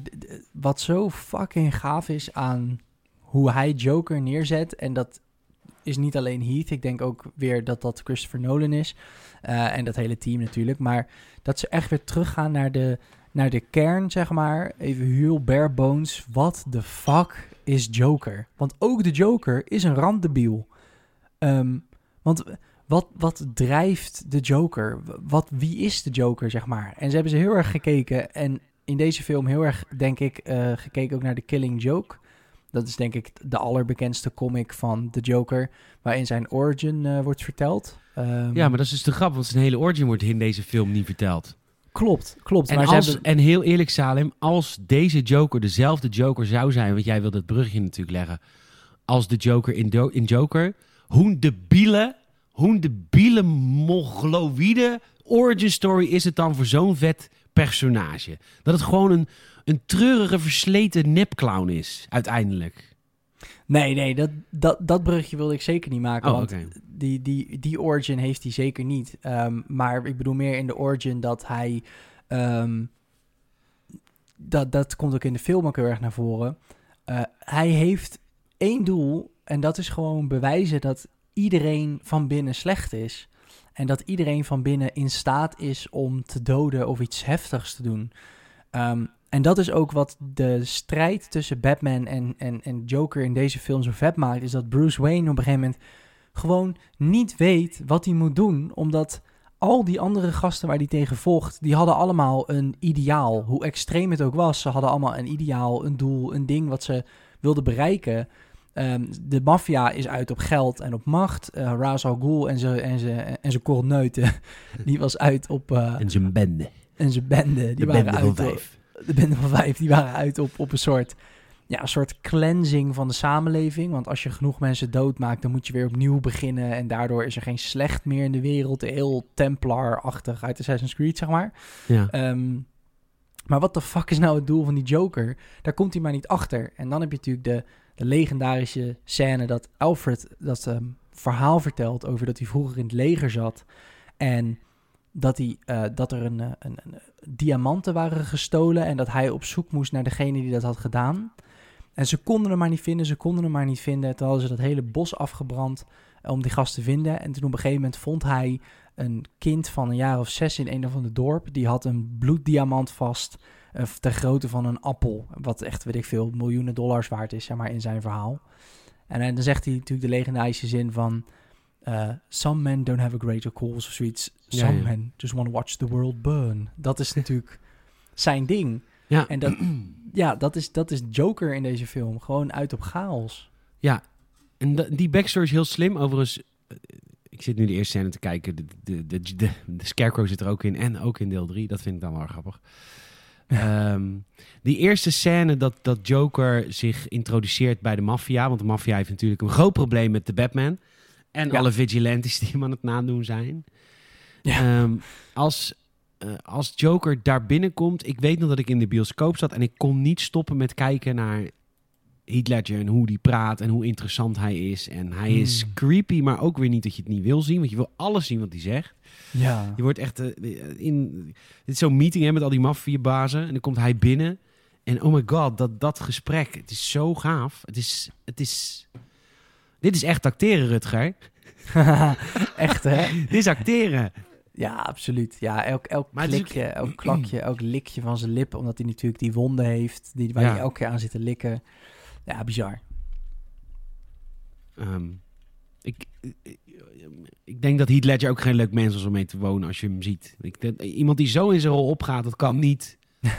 wat zo fucking gaaf is aan hoe hij Joker neerzet. En dat is niet alleen Heath. Ik denk ook weer dat dat Christopher Nolan is. eh, en dat hele team natuurlijk. Maar dat ze echt weer teruggaan naar de, naar de kern, zeg maar. Even heel bare bones. Wat de fuck is Joker? Want ook de Joker is een randdebiel. Ehm, want wat, wat drijft de Joker? Wat, wie is de Joker, zeg maar? En ze hebben ze heel erg gekeken. En in deze film heel erg, denk ik, eh, gekeken ook naar The Killing Joke. Dat is denk ik de allerbekendste comic van de Joker, waarin zijn origin eh, wordt verteld. Ehm, Ja, maar dat is dus de grap, want zijn hele origin wordt in deze film niet verteld. Klopt, klopt. En, maar ze als, hebben... en heel eerlijk, Salem, als deze Joker dezelfde Joker zou zijn, want jij wilde het brugje natuurlijk leggen, als de Joker in, Do- in Joker, hoe debiele, hoe debiele mogloïde origin story is het dan voor zo'n vet personage? Dat het gewoon een, een treurige, versleten nepclown is, uiteindelijk. Nee, nee, dat, dat, dat brugje wilde ik zeker niet maken. Oh, want die, die, die origin heeft hij zeker niet. Ehm, maar ik bedoel meer in de origin dat hij... ehm, dat, dat komt ook in de film ook heel erg naar voren. Eh, hij heeft één doel en dat is gewoon bewijzen dat iedereen van binnen slecht is. En dat iedereen van binnen in staat is om te doden of iets heftigs te doen. Ehm, en dat is ook wat de strijd tussen Batman en, en, en Joker in deze film zo vet maakt. Is dat Bruce Wayne op een gegeven moment gewoon niet weet wat hij moet doen. Omdat al die andere gasten waar hij tegen vocht, die hadden allemaal een ideaal. Hoe extreem het ook was, ze hadden allemaal een ideaal, een doel, een ding wat ze wilden bereiken. Ehm, de maffia is uit op geld en op macht. Eh Ra's al Ghul en zijn en ze, en ze korneuten, die was uit op... eh, En zijn bende. en zijn bende, die De waren bende uit van op- vijf. de bende van vijf, die waren uit op, op een soort, ja, een soort cleansing van de samenleving. Want als je genoeg mensen doodmaakt, dan moet je weer opnieuw beginnen. En daardoor is er geen slecht meer in de wereld. Heel Templar-achtig uit Assassin's Creed, zeg maar. Ja. Ehm, maar wat de fuck is nou het doel van die Joker? Daar komt hij maar niet achter. En dan heb je natuurlijk de, de legendarische scène dat Alfred dat ehm, verhaal vertelt over dat hij vroeger in het leger zat. En dat, hij, eh, dat er een, eh, een, een, diamanten waren gestolen en dat hij op zoek moest naar degene die dat had gedaan. En ze konden hem maar niet vinden, ze konden hem maar niet vinden. Toen ze dat hele bos afgebrand eh, om die gast te vinden. En toen op een gegeven moment vond hij een kind van een jaar of zes in een of ander dorp. Die had een bloeddiamant vast eh, ter grootte van een appel. Wat echt, weet ik veel, miljoenen dollars waard is, zeg maar, in zijn verhaal. En eh, dan zegt hij natuurlijk de legendarische zin van... eh, some men don't have a greater cause of zoiets. Some ja. men just want to watch the world burn. Dat is natuurlijk zijn ding. Ja. En dat, ja, dat is, dat is Joker in deze film. Gewoon uit op chaos. Ja, en die backstory is heel slim. Overigens, eh, ik zit nu de eerste scène te kijken. De, de, de, de, de Scarecrow zit er ook in. En ook in deel 3. Dat vind ik dan wel grappig. Ehm, die eerste scène dat, dat Joker zich introduceert bij de maffia. Want de maffia heeft natuurlijk een groot probleem met de Batman. En Ja. alle vigilantes die hem aan het nadoen zijn. Ja. Ehm, als, eh, als Joker daar binnenkomt... Ik weet nog dat ik in de bioscoop zat... en ik kon niet stoppen met kijken naar Heath Ledger... en hoe die praat en hoe interessant hij is. En hij is Hmm. creepy, maar ook weer niet dat je het niet wil zien... want je wil alles zien wat hij zegt. Ja. Je wordt echt eh, in... Dit is zo'n meeting hè, met al die maffiabazen... en dan komt hij binnen... En oh my god, dat, dat gesprek, het is zo gaaf. Het is, het is... Dit is echt acteren, Rutger. Echt, hè? Dit is acteren. Ja, absoluut. Ja, elk, elk is ook- klikje, elk klakje, elk likje van zijn lippen. Omdat hij natuurlijk die wonden heeft, die, waar Ja. hij elke keer aan zit te likken. Ja, bizar. Ehm, Ik, ik, ik denk dat Heath Ledger ook geen leuk mens was om mee te wonen als je hem ziet. Ik, denk- iemand die zo in zijn rol opgaat, dat kan niet.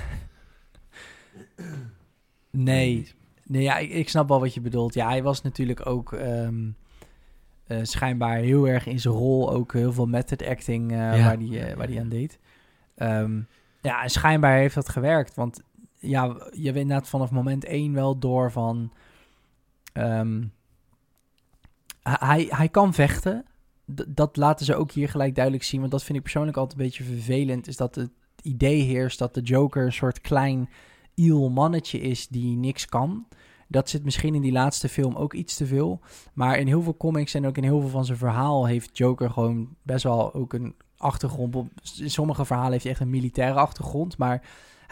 Nee, nee ja, ik, ik snap wel wat je bedoelt. Ja, hij was natuurlijk ook ehm, eh, schijnbaar heel erg in zijn rol. Ook heel veel method acting eh, Ja. waar hij eh, waar die aan deed. Ehm, ja, en schijnbaar heeft dat gewerkt. Want ja, je weet inderdaad vanaf moment één wel door van... ehm, hij- hij, kan vechten. Dat laten ze ook hier gelijk duidelijk zien. Want dat vind ik persoonlijk altijd een beetje vervelend. Is dat het idee heerst dat de Joker een soort klein iel mannetje is die niks kan. Dat zit misschien in die laatste film ook iets te veel. Maar in heel veel comics en ook in heel veel van zijn verhaal heeft Joker gewoon best wel ook een achtergrond. In sommige verhalen heeft hij echt een militaire achtergrond. Maar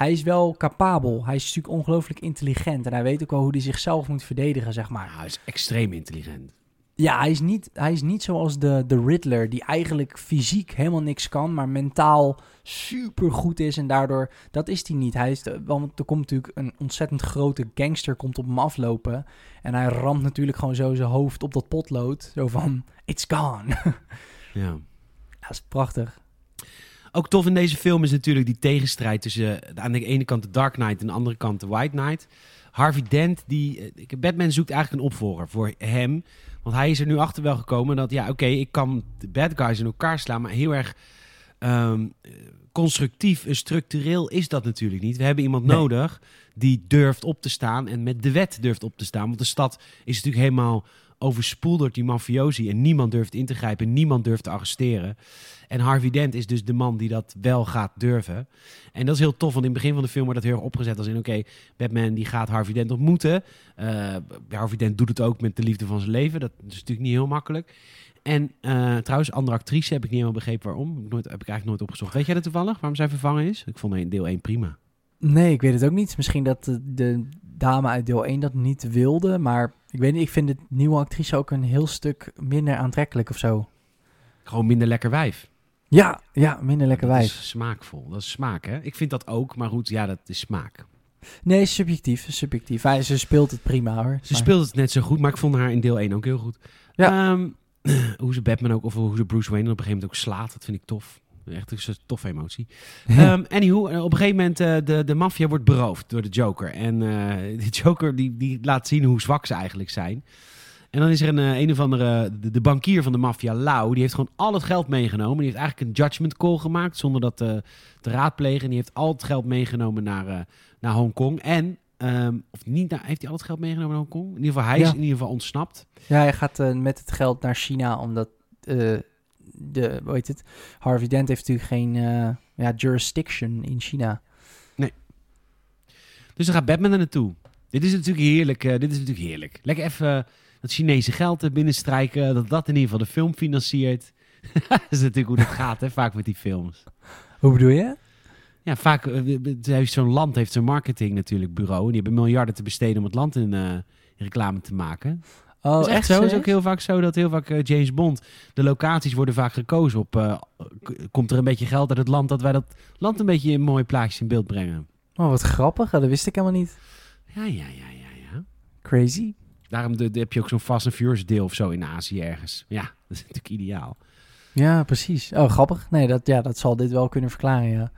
hij is wel capabel. Hij is natuurlijk ongelooflijk intelligent. En hij weet ook wel hoe hij zichzelf moet verdedigen, zeg maar. Hij is extreem intelligent. Ja, hij is niet, hij is niet zoals de, de Riddler, die eigenlijk fysiek helemaal niks kan, maar mentaal super goed is. En daardoor, dat is hij niet. Hij is de- want er komt natuurlijk een ontzettend grote gangster komt op hem aflopen. En hij ramt natuurlijk gewoon zo zijn hoofd op dat potlood. Zo van, it's gone. Ja. dat is prachtig. Ook tof in deze film is natuurlijk die tegenstrijd tussen eh, aan de ene kant de Dark Knight en aan de andere kant de White Knight. Harvey Dent, die, eh, Batman zoekt eigenlijk een opvolger voor hem. Want hij is er nu achter wel gekomen dat, ja, oké, ik kan de bad guys in elkaar slaan, maar heel erg ehm, eh, constructief en structureel is dat natuurlijk niet. We hebben iemand Nee. nodig die durft op te staan en met de wet durft op te staan. Want de stad is natuurlijk helemaal overspoeld door die mafiosi en niemand durft in te grijpen, niemand durft te arresteren. En Harvey Dent is dus de man die dat wel gaat durven. En dat is heel tof, want in het begin van de film wordt dat heel erg opgezet als in... oké, Batman die gaat Harvey Dent ontmoeten. Eh, Harvey Dent doet het ook met de liefde van zijn leven. Dat is natuurlijk niet heel makkelijk. En eh, trouwens, andere actrice heb ik niet helemaal begrepen waarom. Nooit, heb ik eigenlijk nooit opgezocht. Weet jij dat toevallig, waarom zij vervangen is? Ik vond deel 1 prima. Nee, ik weet het ook niet. Misschien dat de, de dame uit deel 1 dat niet wilde. Maar ik weet niet, ik vind de nieuwe actrice ook een heel stuk minder aantrekkelijk of zo. Gewoon minder lekker wijf. Ja, ja, minder lekker dat wijf. is smaakvol. Dat is smaak, hè? Ik vind dat ook, maar goed, ja, dat is smaak. Nee, subjectief, subjectief. Ze speelt het prima hoor. Ze Maar- speelt het net zo goed, maar ik vond haar in deel 1 ook heel goed. Ja. Ehm, hoe ze Batman ook, of hoe ze Bruce Wayne op een gegeven moment ook slaat, dat vind ik tof. Echt een toffe emotie. Ehm anywho, eh, op een gegeven moment uh, de, de maffia wordt beroofd door de Joker. En uh, de Joker die, die laat zien hoe zwak ze eigenlijk zijn. En dan is er een, een of andere, de, de bankier van de maffia, Lau, die heeft gewoon al het geld meegenomen. Die heeft eigenlijk een judgment call gemaakt zonder dat uh, te raadplegen. En die heeft al het geld meegenomen naar, naar Hongkong. En, um, of niet, naar, heeft hij al het geld meegenomen naar Hongkong? In ieder geval, hij Ja. is in ieder geval ontsnapt. Ja, hij gaat eh, met het geld naar China, omdat eh, de, hoe heet het? Harvey Dent heeft natuurlijk geen eh, ja, jurisdiction in China. Dus dan gaat Batman er naartoe. Dit is natuurlijk heerlijk. eh, dit is natuurlijk heerlijk. Lekker even eh, dat Chinese geld er binnenstrijken. Dat dat in ieder geval de film financiert. dat is natuurlijk hoe dat gaat, hè, vaak met die films. Hoe bedoel je? Ja, vaak heeft zo'n land heeft zo'n marketing natuurlijk bureau. En die hebben miljarden te besteden om het land in, in reclame te maken. Oh, dat is echt zo. Het is ook heel vaak zo dat heel vaak eh, James Bond, de locaties worden vaak gekozen op. eh, komt er een beetje geld uit het land dat wij dat land een beetje in mooie plaatjes in beeld brengen. Oh, wat grappig. Dat wist ik helemaal niet. Ja, ja, ja, ja, ja. Crazy. Daarom de, de- heb je ook zo'n Fast and Furious deel of zo in Azië ergens. Ja, dat is natuurlijk ideaal. Ja, precies. Oh, grappig. Nee, dat, ja, dat zal dit wel kunnen verklaren, ja.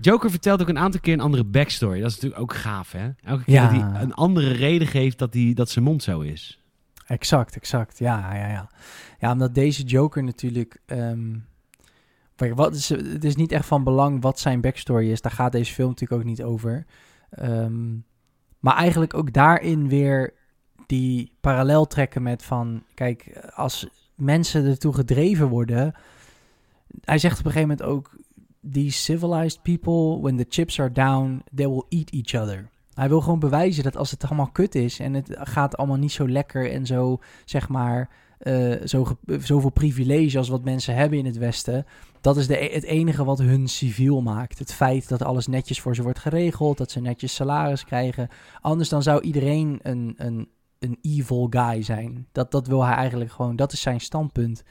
Joker vertelt ook een aantal keer een andere backstory. Dat is natuurlijk ook gaaf, hè? Elke keer Ja. dat hij een andere reden geeft dat, hij, dat zijn mond zo is. Exact, exact. Ja, ja, ja. Ja, omdat deze Joker natuurlijk... kijk, wat is, het is niet echt van belang wat zijn backstory is. Daar gaat deze film natuurlijk ook niet over. Ehm, maar eigenlijk ook daarin weer die parallel trekken met van... Kijk, als mensen ertoe gedreven worden... Hij zegt op een gegeven moment ook... These civilized people, when the chips are down, they will eat each other. Hij wil gewoon bewijzen dat als het allemaal kut is en het gaat allemaal niet zo lekker en zo, zeg maar, eh, zo, zoveel privilege als wat mensen hebben in het Westen, dat is de, e- het enige wat hun civiel maakt. Het feit dat alles netjes voor ze wordt geregeld, dat ze netjes salaris krijgen. Anders dan zou iedereen een, een, een evil guy zijn. Dat, dat wil hij eigenlijk gewoon, dat is zijn standpunt.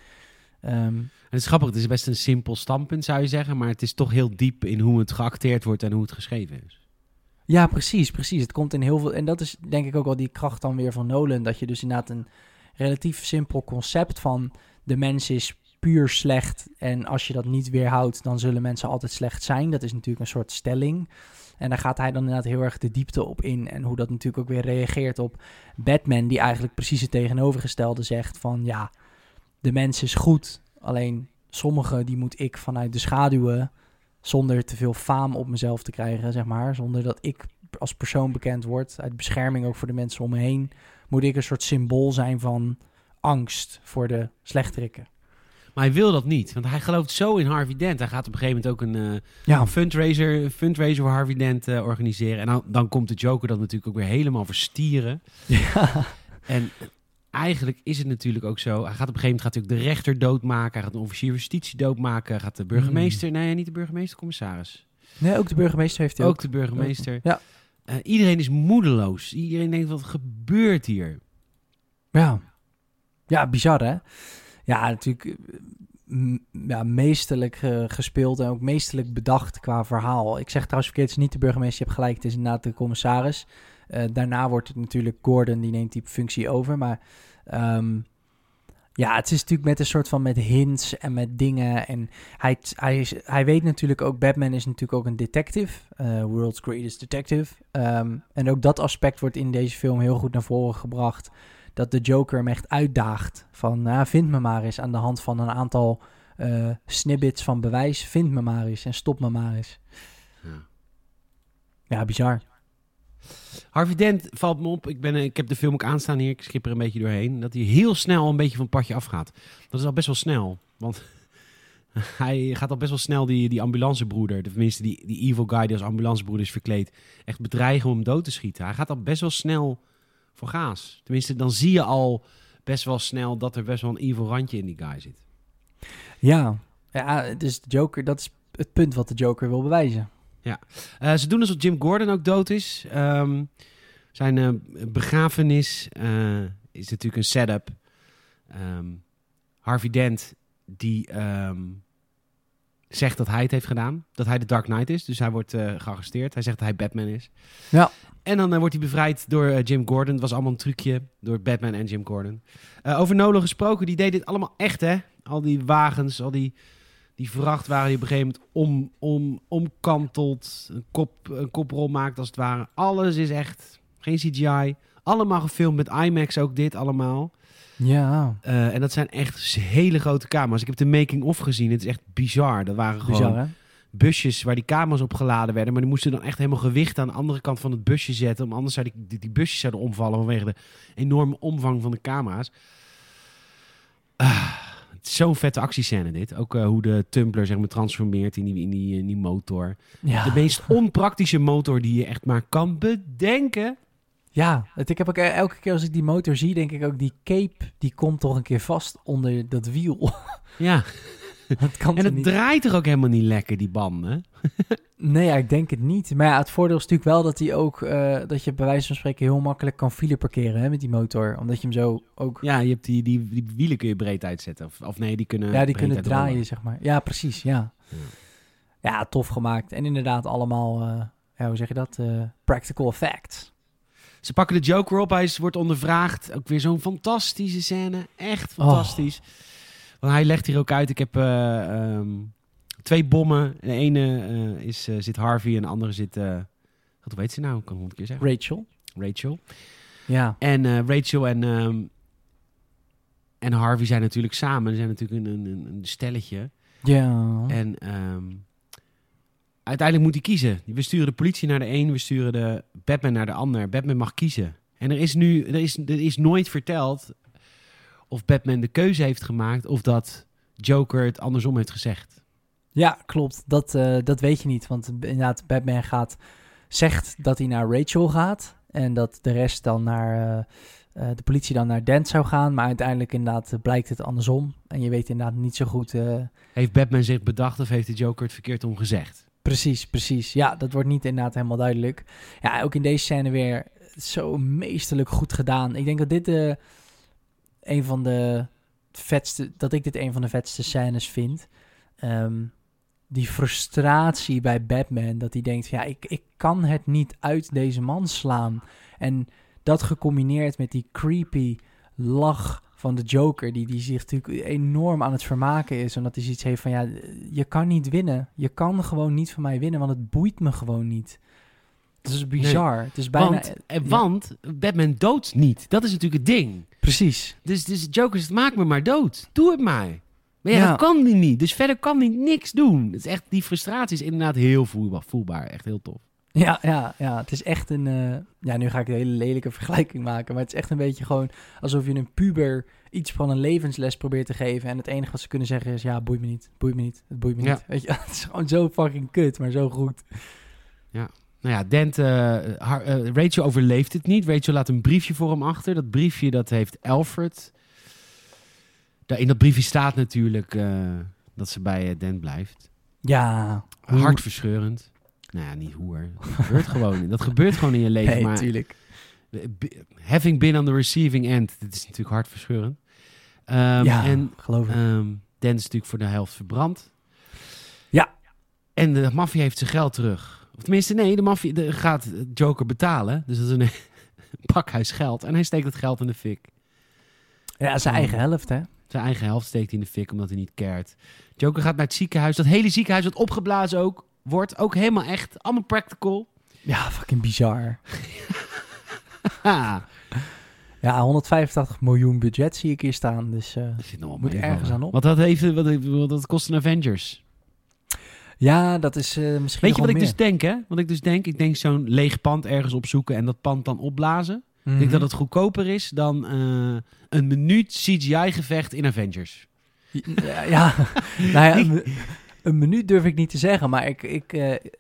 En het is grappig, het is best een simpel standpunt zou je zeggen, maar het is toch heel diep in hoe het geacteerd wordt en hoe het geschreven is. Ja, precies, precies. Het komt in heel veel. En dat is denk ik ook wel die kracht dan weer van Nolan. Dat je dus inderdaad een relatief simpel concept van de mens is puur slecht en als je dat niet weerhoudt, dan zullen mensen altijd slecht zijn. Dat is natuurlijk een soort stelling. En daar gaat hij dan inderdaad heel erg de diepte op in. En hoe dat natuurlijk ook weer reageert op Batman, die eigenlijk precies het tegenovergestelde zegt van ja, de mens is goed. Alleen sommige die moet ik vanuit de schaduwen, zonder te veel faam op mezelf te krijgen, zeg maar. Zonder dat ik als persoon bekend word, uit bescherming ook voor de mensen om me heen, moet ik een soort symbool zijn van angst voor de slechterikken. Maar hij wil dat niet, want hij gelooft zo in Harvey Dent. Hij gaat op een gegeven moment ook een, eh, Ja, een fundraiser, een fundraiser voor Harvey Dent eh, organiseren. En dan, dan komt de Joker dat natuurlijk ook weer helemaal verstieren. ja. En eigenlijk is het natuurlijk ook zo. Hij gaat op een gegeven moment gaat ook de rechter doodmaken. Hij gaat de officier van justitie doodmaken. Hij gaat de burgemeester... Nee, niet de burgemeester, commissaris. Nee, ook de burgemeester heeft hij ook. Ook de burgemeester. Ja. Eh, iedereen is moedeloos. Iedereen denkt, wat gebeurt hier? Ja. Ja, bizar hè? Ja, natuurlijk eh, ja, meesterlijk eh, gespeeld en ook meesterlijk bedacht qua verhaal. Ik zeg trouwens verkeerd, het is niet de burgemeester, je hebt gelijk, het is inderdaad de commissaris. Eh, daarna wordt het natuurlijk Gordon, die neemt die functie over. Maar ehm, ja, het is natuurlijk met een soort van met hints en met dingen. En hij, hij, is, hij weet natuurlijk ook, Batman is natuurlijk ook een detective. eh, world's greatest detective. Ehm, en ook dat aspect wordt in deze film heel goed naar voren gebracht dat de Joker hem echt uitdaagt. Van, nou, vind me maar eens aan de hand van een aantal eh, snippets van bewijs. Vind me maar eens en stop me maar eens. Ja. Ja, bizar. Harvey Dent valt me op. Ik, ben, eh, ik heb de film ook aanstaan hier. Ik schip er een beetje doorheen. Dat hij heel snel een beetje van het padje afgaat. Dat is al best wel snel. Want hij gaat al best wel snel die, die ambulancebroeder. Tenminste, die, die evil guy die als ambulancebroeder is verkleed. Echt bedreigen om hem dood te schieten. Hij gaat al best wel snel voor gaas. Tenminste, dan zie je al best wel snel dat er best wel een evil randje in die guy zit. Ja, ja dus Joker, dat is het punt wat de Joker wil bewijzen. Eh, ze doen alsof Jim Gordon ook dood is. Ehm, zijn eh, begrafenis eh, is natuurlijk een setup. Ehm, Harvey Dent die ehm, zegt dat hij het heeft gedaan. Dat hij de Dark Knight is. Dus hij wordt gearresteerd. Hij zegt dat hij Batman is. Ja. En dan wordt hij bevrijd door Jim Gordon. Het was allemaal een trucje door Batman en Jim Gordon. Over Nolan gesproken, die deed dit allemaal echt, hè? Al die wagens, al die, die vrachtwagen die op een gegeven moment om, om, omkantelt. Een, kop, een koprol maakt als het ware. Alles is echt. Geen CGI. Allemaal gefilmd met IMAX, ook dit allemaal. Ja, Eh, en dat zijn echt hele grote camera's. Ik heb de making-of gezien. Het is echt bizar. Dat waren gewoon bizar hè? busjes waar die camera's op geladen werden. Maar die moesten dan echt helemaal gewicht aan de andere kant van het busje zetten. Om anders zou die, die, die busjes zouden omvallen vanwege de enorme omvang van de camera's. Ah, zo'n vette actiescène dit. Ook eh, hoe de tumbler zeg maar transformeert in die, in die, in die motor. Ja, De meest onpraktische motor die je echt maar kan bedenken. ja het, ik heb ook eh, elke keer als ik die motor zie, denk ik ook die cape, die komt toch een keer vast onder dat wiel. Ja, dat kan en het niet? draait toch ook helemaal niet lekker, die banden? Nee, ja, ik denk het niet. Maar ja, het voordeel is natuurlijk wel dat hij ook, eh, dat je bij wijze van spreken heel makkelijk kan file parkeren hè, met die motor. Omdat je hem zo ook, Ja, je hebt die, die, die wielen kun je breed uitzetten. Of, of nee, die kunnen ja, die kunnen draaien, zeg maar. Ja, precies, ja. Ja. Ja, tof gemaakt. En inderdaad allemaal, eh, ja, hoe zeg je dat? Eh, practical effects. Ze pakken de Joker op, hij is- wordt ondervraagd. Ook weer zo'n fantastische scène. Echt Oh. Want hij legt hier ook uit, ik heb eh, ehm, twee bommen. De ene eh, is, eh, zit Harvey en de andere zit... wat weet ze nou? Ik kan het honderd keer zeggen. Rachel. Rachel. Ja. En Rachel en, ehm, en Harvey zijn natuurlijk samen. Ze zijn natuurlijk een, een, een- een stelletje. Ja. En ehm, uiteindelijk moet hij kiezen. We sturen de politie naar de een, we sturen de Batman naar de ander. Batman mag kiezen. En er is nu, er is, er is nooit verteld of Batman de keuze heeft gemaakt of dat Joker het andersom heeft gezegd. Ja, klopt. Dat, eh, dat weet je niet. Want inderdaad, Batman gaat, zegt dat hij naar Rachel gaat. En dat de rest dan naar, eh, eh, de politie dan naar Dent zou gaan. Maar uiteindelijk inderdaad blijkt het andersom. En je weet inderdaad niet zo goed... Heeft Batman zich bedacht of heeft de Joker het verkeerd om gezegd? Precies, precies. Ja, dat wordt niet inderdaad helemaal duidelijk. Ja, ook in deze scène weer zo meesterlijk goed gedaan. Ik denk dat dit eh, een van de vetste, dat ik dit een van de vetste scènes vind. Ehm, die frustratie bij Batman, dat hij denkt, ja, ik, ik kan het niet uit deze man slaan. En dat gecombineerd met die creepy lach van de Joker, die, die zich natuurlijk enorm aan het vermaken is. Omdat hij zoiets heeft van, ja, je kan niet winnen. Je kan gewoon niet van mij winnen, want het boeit me gewoon niet. Het is bizar. Het is bijna... want, eh, ja. want Batman doodt niet. Dat is natuurlijk het ding. Precies. Dus, dus Joker zegt, maak me maar dood. Doe het maar. Maar ja, Ja. dat kan hij niet. Dus verder kan hij niks doen. Het is echt, die frustratie is inderdaad heel voelbaar. voelbaar. Echt heel tof. Ja, ja, ja, het is echt een... eh, ja, nu ga ik een hele lelijke vergelijking maken. Maar het is echt een beetje gewoon alsof je een puber iets van een levensles probeert te geven. En het enige wat ze kunnen zeggen is, ja, boeit me niet. Boeit me niet. Het boeit me Ja. niet. Weet je, het is gewoon zo fucking kut, maar zo goed. Nou ja, Dent, haar- eh, Rachel overleeft het niet. Rachel laat een briefje voor hem achter. Dat briefje dat heeft Alfred. Daar in dat briefje staat natuurlijk eh, dat ze bij Dent blijft. Ja. hoe- Hartverscheurend. Nou ja, niet hoe hoor. Dat gebeurt gewoon. Dat gebeurt gewoon in je leven. Nee, maar tuurlijk. having been on the receiving end, dit is natuurlijk hartverscheurend. Ehm, ja, En geloof ik. Ehm Dan is natuurlijk voor de helft verbrand. Ja. En de maffia heeft zijn geld terug. Of tenminste, nee, de maffia de- gaat Joker betalen. Dus dat is een pakhuis geld. En hij steekt het geld in de fik. ja, zijn eigen helft, hè? Zijn eigen helft steekt hij in de fik omdat hij niet cared. Joker gaat naar het ziekenhuis. Dat hele ziekenhuis wat opgeblazen ook wordt. Ook helemaal echt. Allemaal practical. Ja, fucking bizar. Ja, 185 miljoen budget zie ik hier staan. Dus dat zit nog Moet ergens aan op. Want dat, heeft, wat, wat, dat kost een Avengers. Ja, dat is eh, misschien Weet je wat ik dus denk, hè? Wat ik dus denk? Ik denk zo'n leeg pand ergens opzoeken en dat pand dan opblazen. Ik denk dat Mhm. het goedkoper is dan eh, een minuut CGI-gevecht in Avengers. Ja, ja. nou ja, een, mi- een minuut durf ik niet te zeggen, maar ik, ik,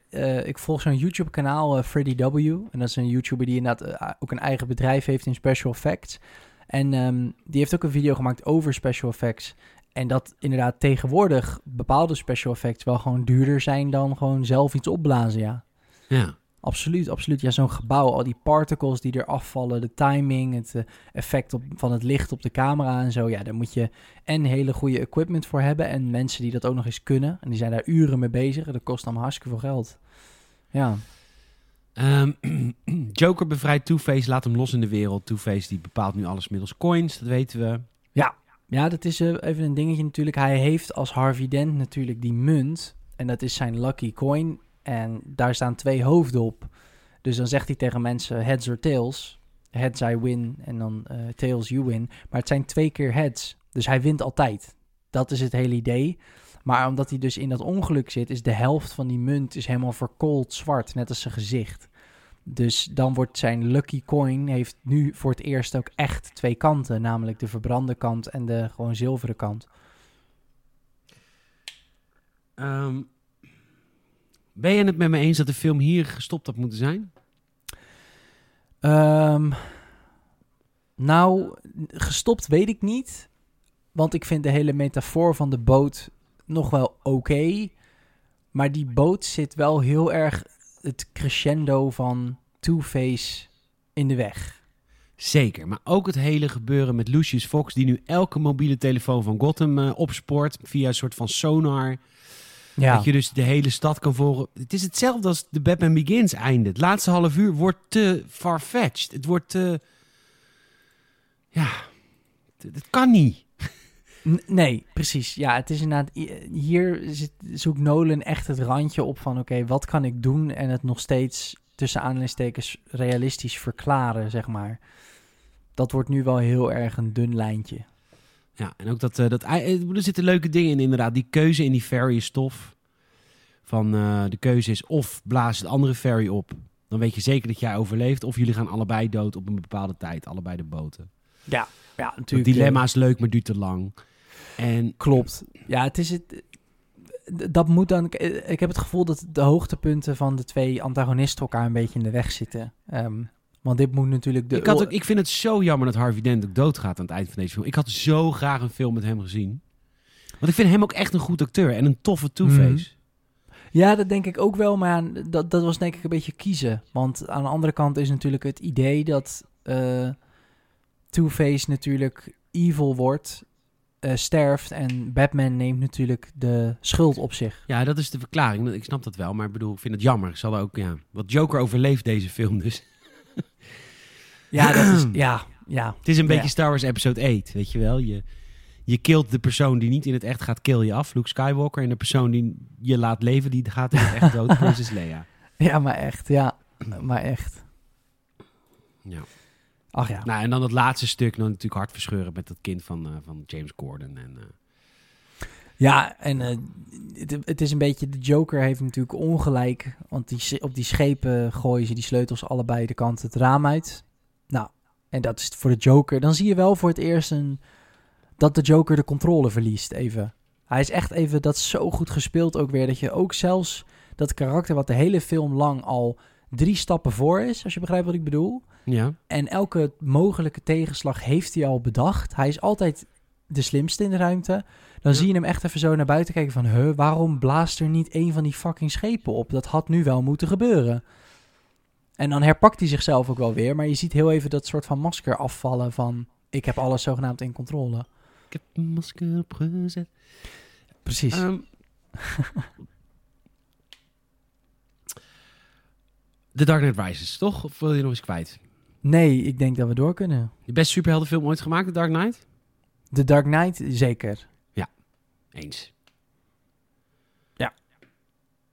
eh, ik volg zo'n YouTube-kanaal, Freddy W. En dat is een YouTuber die inderdaad ook een eigen bedrijf heeft in special effects. En ehm, die heeft ook een video gemaakt over special effects. En dat inderdaad tegenwoordig bepaalde special effects wel gewoon duurder zijn dan gewoon zelf iets opblazen, ja. Ja. Absoluut, absoluut. Ja, zo'n gebouw, al die particles die er afvallen, de timing, het eh, effect op, van het licht op de camera en zo. Ja, daar moet je en hele goede equipment voor hebben en mensen die dat ook nog eens kunnen. En die zijn daar uren mee bezig en dat kost dan hartstikke veel geld. Ja, Ehm, Joker bevrijdt Two-Face, laat hem los in de wereld. Two-Face die bepaalt nu alles middels coins, dat weten we. Ja dat is eh, even een dingetje natuurlijk. Hij heeft als Harvey Dent natuurlijk die munt en dat is zijn lucky coin. En daar staan twee hoofden op. Dus dan zegt hij tegen mensen heads or tails. Heads I win en dan eh, tails you win. Maar het zijn twee keer heads. Dus hij wint altijd. Dat is het hele idee. Maar omdat hij dus in dat ongeluk zit, is de helft van die munt is helemaal verkoold zwart, net als zijn gezicht. Dus dan wordt zijn lucky coin heeft nu voor het eerst ook echt twee kanten, namelijk de verbrande kant en de gewoon zilveren kant. Ehm, ben je het met me eens dat de film hier gestopt had moeten zijn? Ehm, nou, gestopt weet ik niet. Want ik vind de hele metafoor van de boot nog wel oké. maar die boot zit wel heel erg het crescendo van Two-Face in de weg. Zeker, maar ook het hele gebeuren met Lucius Fox... die nu elke mobiele telefoon van Gotham eh, opspoort... via een soort van sonar... Ja, Dat je dus de hele stad kan volgen. Het is hetzelfde als de Batman Begins einde. Het laatste half uur wordt te farfetched. Het wordt te... Ja, het kan niet. N- nee, precies. Ja, het is inderdaad... Hier zit, zoekt Nolan echt het randje op van... oké, wat kan ik doen en het nog steeds tussen aanleidingstekens realistisch verklaren, zeg maar. Dat wordt nu wel heel erg een dun lijntje. Ja, en ook dat... eh, dat eh, er zitten leuke dingen in inderdaad. Die keuze in die ferry stof. Van eh, de keuze is of blaas het andere ferry op. Dan weet je zeker dat jij overleeft. Of jullie gaan allebei dood op een bepaalde tijd. Allebei de boten. Ja, ja Het natuurlijk. dilemma is leuk, maar duurt te lang. En klopt. Ja, het is het... Dat moet dan... Ik heb het gevoel dat de hoogtepunten van de twee antagonisten elkaar een beetje in de weg zitten. Ehm, want dit moet natuurlijk de... ik, had ook, ik vind het zo jammer dat Harvey Dent ook doodgaat aan het eind van deze film. Ik had zo graag een film met hem gezien. Want ik vind hem ook echt een goed acteur en een toffe Two-Face. Ja, dat denk ik ook wel, maar dat, dat was denk ik een beetje kiezen. Want aan de andere kant is natuurlijk het idee dat eh, Two-Face natuurlijk evil wordt, eh, sterft en Batman neemt natuurlijk de schuld op zich. Ja, dat is de verklaring. Ik snap dat wel, maar ik bedoel, ik vind het jammer. Ik zal ook, ja. Want Joker overleeft deze film dus. Ja, dat is, ja, ja. Het is een beetje Ja. Star Wars Episode 8, weet je wel. Je, je killt de persoon die niet in het echt gaat, kill je af, Luke Skywalker. En de persoon die je laat leven, die gaat in het echt dood, Princess Leia. Ja, maar echt. Ja, maar echt. Ja. Ach ja. Nou, en dan het laatste stuk, dan natuurlijk hartverscheurend met dat kind van, eh, van James Gordon. En, eh, Ja, en eh, het, het is een beetje... De Joker heeft natuurlijk ongelijk. Want die, op die schepen gooien ze die sleutels allebei de kant het raam uit. Nou, en dat is voor de Joker. Dan zie je wel voor het eerst een, dat de Joker de controle verliest even. Hij is echt even... Dat is zo goed gespeeld ook weer. Dat je ook zelfs dat karakter wat de hele film lang al drie stappen voor is. Als je begrijpt wat ik bedoel. Ja. En elke mogelijke tegenslag heeft hij al bedacht. Hij is altijd de slimste in de ruimte. Dan Ja. zie je hem echt even zo naar buiten kijken van... Huh, waarom blaast er niet een van die fucking schepen op? Dat had nu wel moeten gebeuren. En dan herpakt hij zichzelf ook wel weer. Maar je ziet heel even dat soort van masker afvallen van... Ik heb alles zogenaamd in controle. Ik heb een masker opgezet. Precies. Ehm The Dark Knight Rises, toch? Of wil je nog eens kwijt? Nee, ik denk dat we door kunnen. De beste superheldenfilm ooit gemaakt, The Dark Knight? The Dark Knight, zeker. Eens. Ja.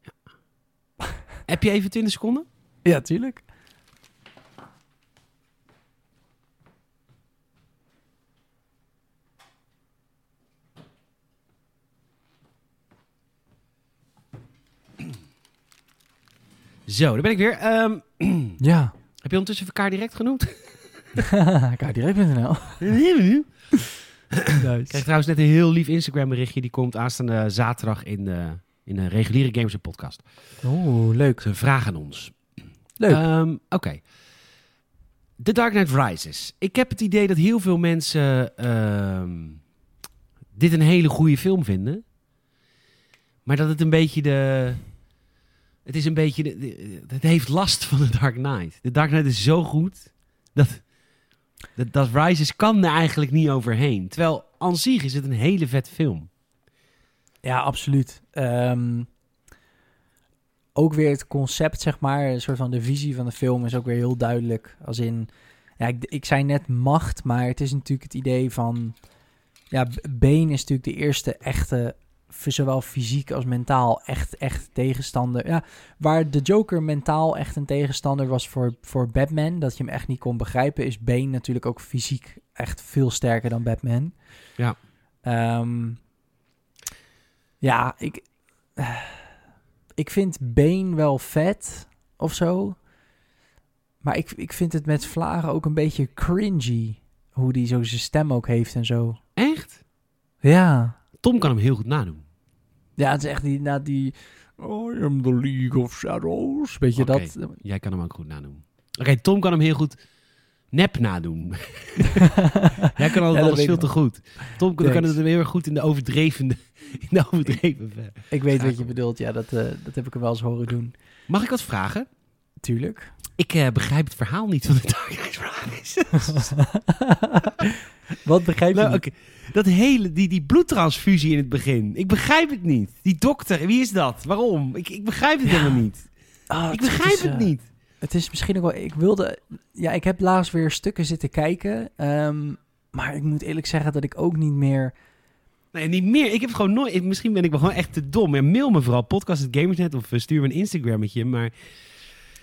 Ja. Heb je even 20 seconden? Ja, tuurlijk. Zo, daar ben ik weer. Ehm, Ja. Heb je ondertussen elkaar direct genoemd? Kaardirect.nl. Ik kreeg trouwens net een heel lief Instagram berichtje. Die komt aanstaande zaterdag in de, in de reguliere Games Podcast. Oeh, leuk. Ze vragen aan ons. Leuk. Ehm, Oké. The Dark Knight Rises. Ik heb het idee dat heel veel mensen ehm, dit een hele goede film vinden. Maar dat het een beetje de... Het is een beetje... De, de- het heeft last van The Dark Knight. The Dark Knight is zo goed dat... Dat, Rises kan er eigenlijk niet overheen. Terwijl aan zich is het een hele vet film. Ja, absoluut. Ehm, ook weer het concept, zeg maar, een soort van de visie van de film is ook weer heel duidelijk. Als in, ja, ik, ik zei net macht, maar het is natuurlijk het idee van, ja, Bane is natuurlijk de eerste echte, zowel fysiek als mentaal, echt, echt tegenstander. Ja, waar de Joker mentaal echt een tegenstander was voor, voor Batman, dat je hem echt niet kon begrijpen, is Bane natuurlijk ook fysiek echt veel sterker dan Batman. Ja. Ehm, ja, ik, eh, ik vind Bane wel vet of zo. Maar ik, ik vind het met vlagen ook een beetje cringy. Hoe die zo zijn stem ook heeft en zo. Echt? Ja. Tom kan hem heel goed nadoen. Ja, het is echt die, na die... I am the League of Shadows. Weet je dat? Jij kan hem ook goed nadoen. Oké, Tom kan hem heel goed nep nadoen. Jij kan Ja, altijd dat alles veel ik te goed. Tom kan het heel erg goed in de overdreven... In de overdreven ver. Ik weet wat je bedoelt. Ja, dat, eh, dat heb ik er wel eens horen doen. Mag ik wat vragen? Tuurlijk. Ik eh, begrijp het verhaal niet van de Dark Knight Rises. Wat begrijp je Nou, Dat hele, die, die bloedtransfusie in het begin. Ik begrijp het niet. Die dokter, wie is dat? Waarom? Ik, ik begrijp het Ja. helemaal niet. Ah, ik begrijp is, het eh, niet. Het is misschien ook wel... Ik wilde... Ja, ik heb laatst weer stukken zitten kijken. ehm, maar ik moet eerlijk zeggen dat ik ook niet meer... Nee, niet meer. Ik heb gewoon nooit... Misschien ben ik wel gewoon echt te dom. Ja, mail me vooral, podcast.gamersnet of eh, stuur me een Instagrammetje. Maar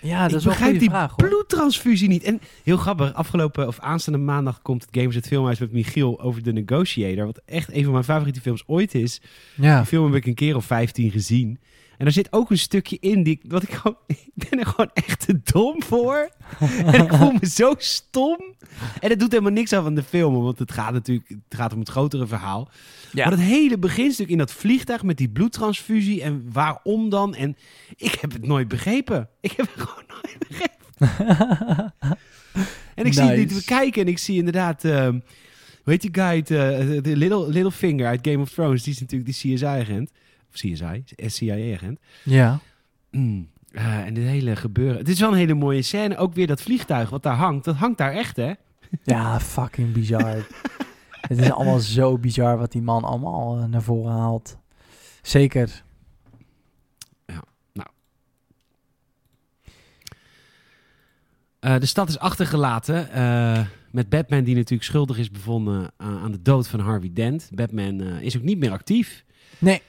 Ja, dat ik is wel een begrijp die vraag, bloedtransfusie niet. En heel grappig, afgelopen of aanstaande maandag komt het Gamers het Filmhuis met Michiel over The Negotiator. Wat echt een van mijn favoriete films ooit is. Ja. Die film heb ik een keer of 15 gezien. En er zit ook een stukje in die, wat ik gewoon, ik ben er gewoon echt te dom voor. en ik voel me zo stom. En het doet helemaal niks aan van de film, want het gaat natuurlijk, het gaat om het grotere verhaal. Ja. Maar dat hele beginstuk in dat vliegtuig met die bloedtransfusie en waarom dan? En ik heb het nooit begrepen. Ik heb het gewoon nooit begrepen. En ik zie Nice. dit bekijken en ik zie inderdaad, ehm, hoe heet die guy, uit, eh, de Little, Littlefinger uit Game of Thrones, die is natuurlijk die CSI-agent. Of CSI, CIA-agent. Ja. Mm. Eh, en dit hele gebeuren. Het is wel een hele mooie scène. Ook weer dat vliegtuig wat daar hangt. Dat hangt daar echt, hè? Ja, fucking bizar. het is allemaal zo bizar wat die man allemaal eh, naar voren haalt. Zeker. Eh, de stad is achtergelaten met Batman die natuurlijk schuldig is bevonden aan, de dood van Harvey Dent. Batman is ook niet meer actief. Nee.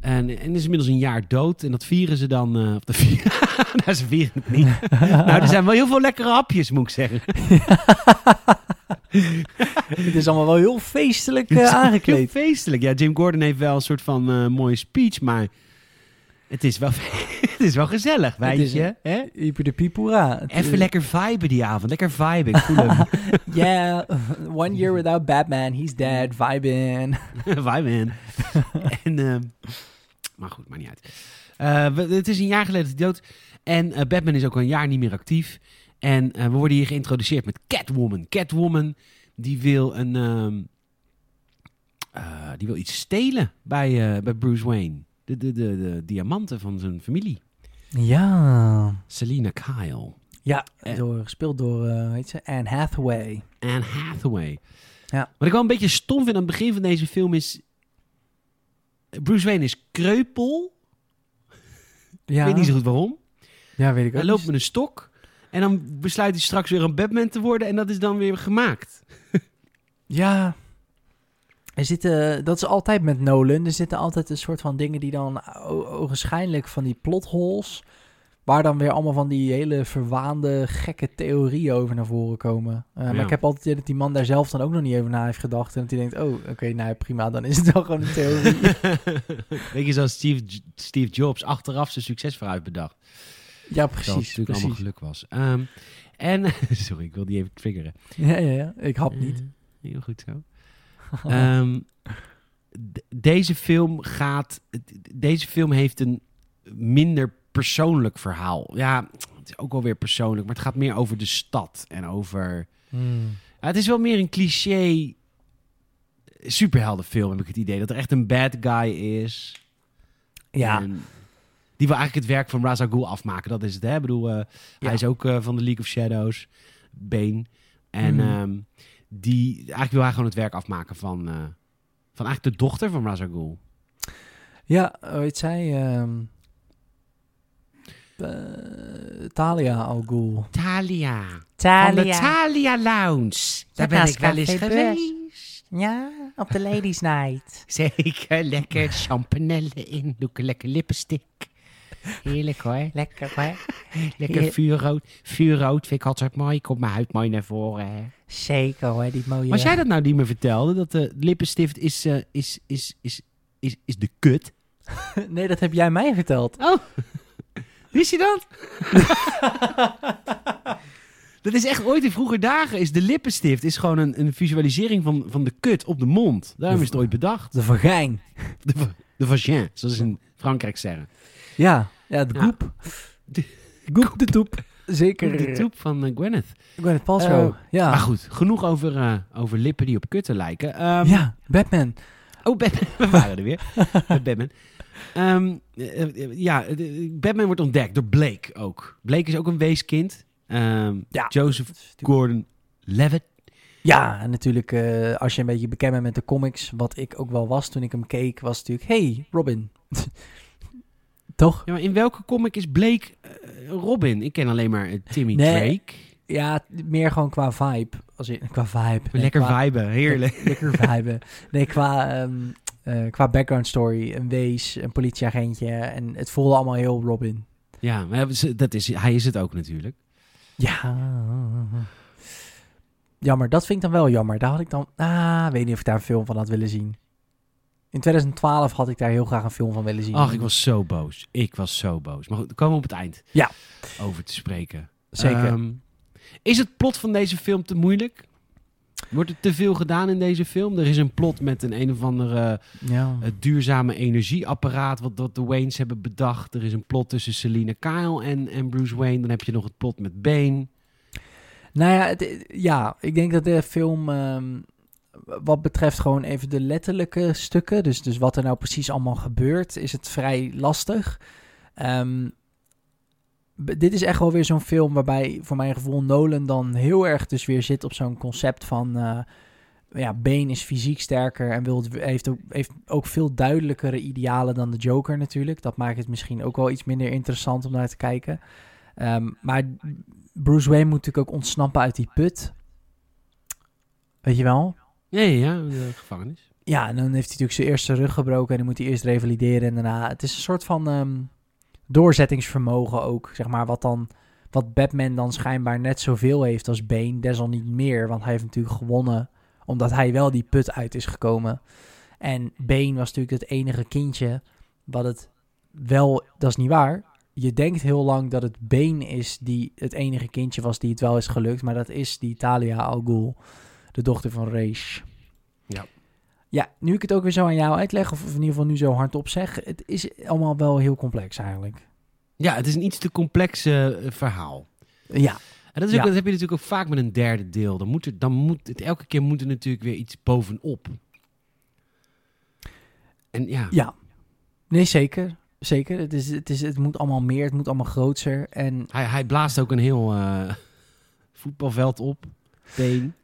En, en is inmiddels een jaar dood. En dat vieren ze dan... eh of de vieren, nou, ze vieren het niet. nou, er zijn wel heel veel lekkere hapjes, moet ik zeggen. Het is allemaal wel heel feestelijk eh, is Heel aangekleed. feestelijk. Ja, Jim Gordon heeft wel een soort van eh, mooie speech, maar het is wel, het is wel gezellig, weet je. De. Het, Even lekker viben die avond. Lekker viben. Ik voel hem. Yeah, one year without Batman, he's dead, vibing. viben. en, ehm, maar goed, maakt niet uit. Eh, we- het is een jaar geleden dat hij dood. En eh, Batman is ook al een jaar niet meer actief. En eh, we worden hier geïntroduceerd met Catwoman. Catwoman, die wil een... ehm, eh, die wil iets stelen bij, bij Bruce Wayne. De, de, de, de diamanten van zijn familie. Ja. Selina Kyle. Ja, door, gespeeld door, eh weet ze, Anne Hathaway. Anne Hathaway. Ja. Wat ik wel een beetje stom vind aan het begin van deze film is... Bruce Wayne is kreupel. Ja, Ik weet niet zo goed waarom. ja weet ik ook Hij loopt met een stok. En dan besluit hij straks weer een Batman te worden. En dat is dan weer gemaakt. Ja. Er zitten, dat is altijd met Nolan. Er zitten altijd een soort van dingen die dan ogenschijnlijk van die plotholes. Waar dan weer allemaal van die hele verwaande, gekke theorieën over naar voren komen. Eh, Maar ik heb altijd idee dat die man daar zelf dan ook nog niet over na heeft gedacht. En dat hij denkt, oh, oké, nou prima, dan is het wel gewoon een theorie. Weet je, zoals Steve, Steve Jobs achteraf zijn succes vooruit bedacht. ja, precies. natuurlijk precies. allemaal geluk was. Ehm, en, sorry, ik wil die even triggeren. Ja, ja, ja. Ik hap niet. Eh, heel goed zo. Ehm, deze film gaat. Deze film heeft een minder persoonlijk verhaal. Ja, het is ook wel weer persoonlijk, maar het gaat meer over de stad en over. Hmm. Ja, het is wel meer een cliché superheldenfilm, heb ik het idee. Dat er echt een bad guy is. Ja, En die wil eigenlijk het werk van Ra's al Ghul afmaken. Dat is het, hè? Ik bedoel, eh, Ja. hij is ook eh, van de League of Shadows. Bane. En Mhm. ehm, die, eigenlijk wil hij gewoon het werk afmaken van, eh, van eigenlijk de dochter van Ghul. ja hoe heet zij? ehm eh, Talia al Ghul. Talia. Van de Talia. Talia Lounge. Daar ben ik wel eens geweest. Ja, op de Ladies Night. Zeker, lekker champanelle in. Doe ik een lekker lippenstick. Heerlijk hoor. Lekker hoor. Lekker vuurrood. Vuurrood vind ik altijd mooi. Komt mijn huid mooi naar voren. Hè. Zeker hoor, die mooie... Als jij dat nou niet meer vertelde, dat de lippenstift is, eh, is, is, is, is, is de kut. nee, dat heb jij mij verteld. Oh, wist je dat? dat is echt ooit in vroeger dagen. Is de lippenstift is gewoon een, een visualisering van, van de kut op de mond. Daarom is het ooit bedacht. De vagijn. De, de vagin, zoals ze in Frankrijk zeggen. Ja, ja, de goep. De- Goep de toep. Zeker. De troep van eh, Gwyneth. Gwyneth Paltrow. Eh, ja. Maar goed, genoeg over, eh, over lippen die op kutten lijken. Ehm, ja, Batman. Oh, Batman. We waren er weer. Met Batman. Ehm, eh, eh, ja, Batman wordt ontdekt door Blake ook. Blake is ook een weeskind. Ehm, Ja. Joseph Gordon-Levitt. Ja, en natuurlijk eh, als je een beetje bekend bent met de comics, wat ik ook wel was toen ik hem keek, was natuurlijk, hey, Robin. Toch? Ja, maar in welke comic is Blake eh, Robin? Ik ken alleen maar eh, Timmy Nee. Drake. Ja, meer gewoon qua vibe. Als je, qua vibe. Nee, Lekker qua- viben, heerlijk. Lekker vibe. Nee, qua, eh, qua background story. Een wees, een politieagentje. En het voelde allemaal heel Robin. Ja, maar dat is, hij is het ook natuurlijk. Ja. Jammer, dat vind ik dan wel jammer. Daar had ik dan... Ah, weet niet of ik daar een film van had willen zien. In 2012 had ik daar heel graag een film van willen zien. Ach, ik was zo boos. Ik was zo boos. Maar goed, daar komen we op het eind Ja. over te spreken. Zeker. Ehm, is het plot van deze film te moeilijk? Wordt er te veel gedaan in deze film? Er is een plot met een een of andere ja. eh, duurzame energieapparaat... Wat, wat de Waynes hebben bedacht. Er is een plot tussen Selina Kyle en, en Bruce Wayne. Dan heb je nog het plot met Bane. Nou ja, het- ja, ik denk dat de film, ehm, wat betreft gewoon even de letterlijke stukken, dus, dus wat er nou precies allemaal gebeurt, is het vrij lastig. Ehm, dit is echt wel weer zo'n film waarbij voor mijn gevoel Nolan dan heel erg dus weer zit op zo'n concept van... eh, ja, Bane is fysiek sterker en wil, heeft, ook, heeft ook veel duidelijkere idealen dan de Joker natuurlijk. Dat maakt het misschien ook wel iets minder interessant om naar te kijken. Ehm, maar Bruce Wayne moet natuurlijk ook ontsnappen uit die put. Weet je wel? Ja, ja, de gevangenis. Ja, en dan heeft hij natuurlijk zijn eerste rug gebroken en dan moet hij eerst revalideren en daarna... Het is een soort van ehm, doorzettingsvermogen ook, zeg maar, wat dan... Wat Batman dan schijnbaar net zoveel heeft als Bane, desalniettemin meer. Want hij heeft natuurlijk gewonnen, omdat hij wel die put uit is gekomen. En Bane was natuurlijk het enige kindje wat het wel... Dat is niet waar. Je denkt heel lang dat het Bane is die het enige kindje was die het wel is gelukt. Maar dat is die Talia al Ghul, de dochter van Raish. Ja. Ja, nu ik het ook weer zo aan jou uitleg, of in ieder geval nu zo hardop zeg, het is allemaal wel heel complex eigenlijk. Ja, het is een iets te complex eh, verhaal. Ja, En dat, is ook, Ja. dat heb je natuurlijk ook vaak met een derde deel. Dan moet er, dan moet het, elke keer moet er natuurlijk weer iets bovenop. En ja, ja. Nee, zeker. Zeker. Het, is, het, is, het moet allemaal meer, het moet allemaal groter. En hij, hij blaast ook een heel eh, voetbalveld op. Been.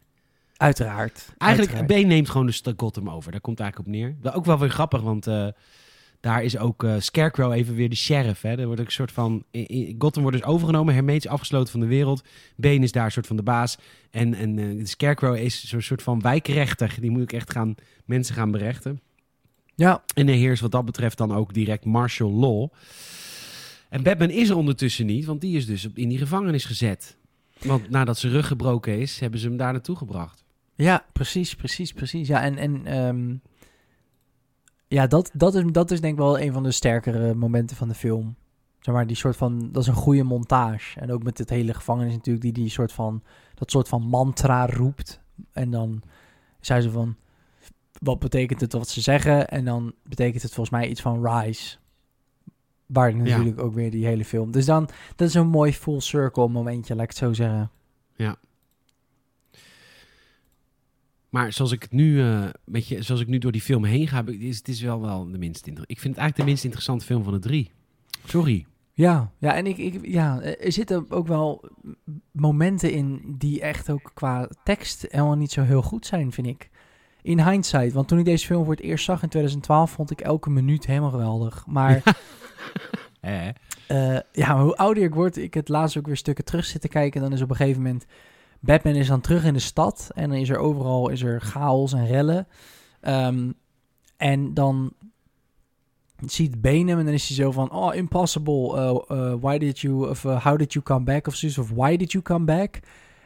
Uiteraard. Eigenlijk, uiteraard. Bane neemt gewoon de stad Gotham over. Daar komt het eigenlijk op neer. Wel Ook wel weer grappig, want eh, daar is ook eh, Scarecrow even weer de sheriff. Hè? Er wordt ook een soort van... Gotham wordt dus overgenomen, hermetisch afgesloten van de wereld. Bane is daar een soort van de baas. En, en eh, Scarecrow is zo'n soort van wijkrechter. Die moet ook echt gaan, mensen gaan berechten. Ja, En er heerst wat dat betreft dan ook direct martial law. En Batman is er ondertussen niet, want die is dus in die gevangenis gezet. Want nadat zijn rug gebroken is, hebben ze hem daar naartoe gebracht. Ja, precies, precies, precies. Ja, en, en ehm, ja, dat, dat, is, dat is denk ik wel een van de sterkere momenten van de film. Zeg maar, die soort van, dat is een goede montage. En ook met het hele gevangenis natuurlijk, die die soort van, dat soort van mantra roept. En dan zei ze van, wat betekent het wat ze zeggen? En dan betekent het volgens mij iets van rise. Waar natuurlijk ook weer die hele film. Dus dan, dat is een mooi full circle momentje, laat ik het zo zeggen. Maar zoals ik het nu, eh met je, zoals ik nu door die film heen ga, is het is wel, wel de minst Ik vind het eigenlijk de minst interessante film van de drie. Sorry. Ja, ja en ik, ik, ja, er zitten ook wel momenten in die echt ook qua tekst helemaal niet zo heel goed zijn, vind ik. In hindsight, want toen ik deze film voor het eerst zag in 2012, vond ik elke minuut helemaal geweldig. Maar Eh, eh, ja, maar hoe ouder ik word, ik het laatst ook weer stukken terug zitten kijken, dan is op een gegeven moment Batman is dan terug in de stad en dan is er overal is er chaos en rellen. Ehm, en dan ziet Bane hem en dan is hij zo van, oh, impossible, uh, uh, why did you, of uh, how did you come back, of zoiets, of why did you come back?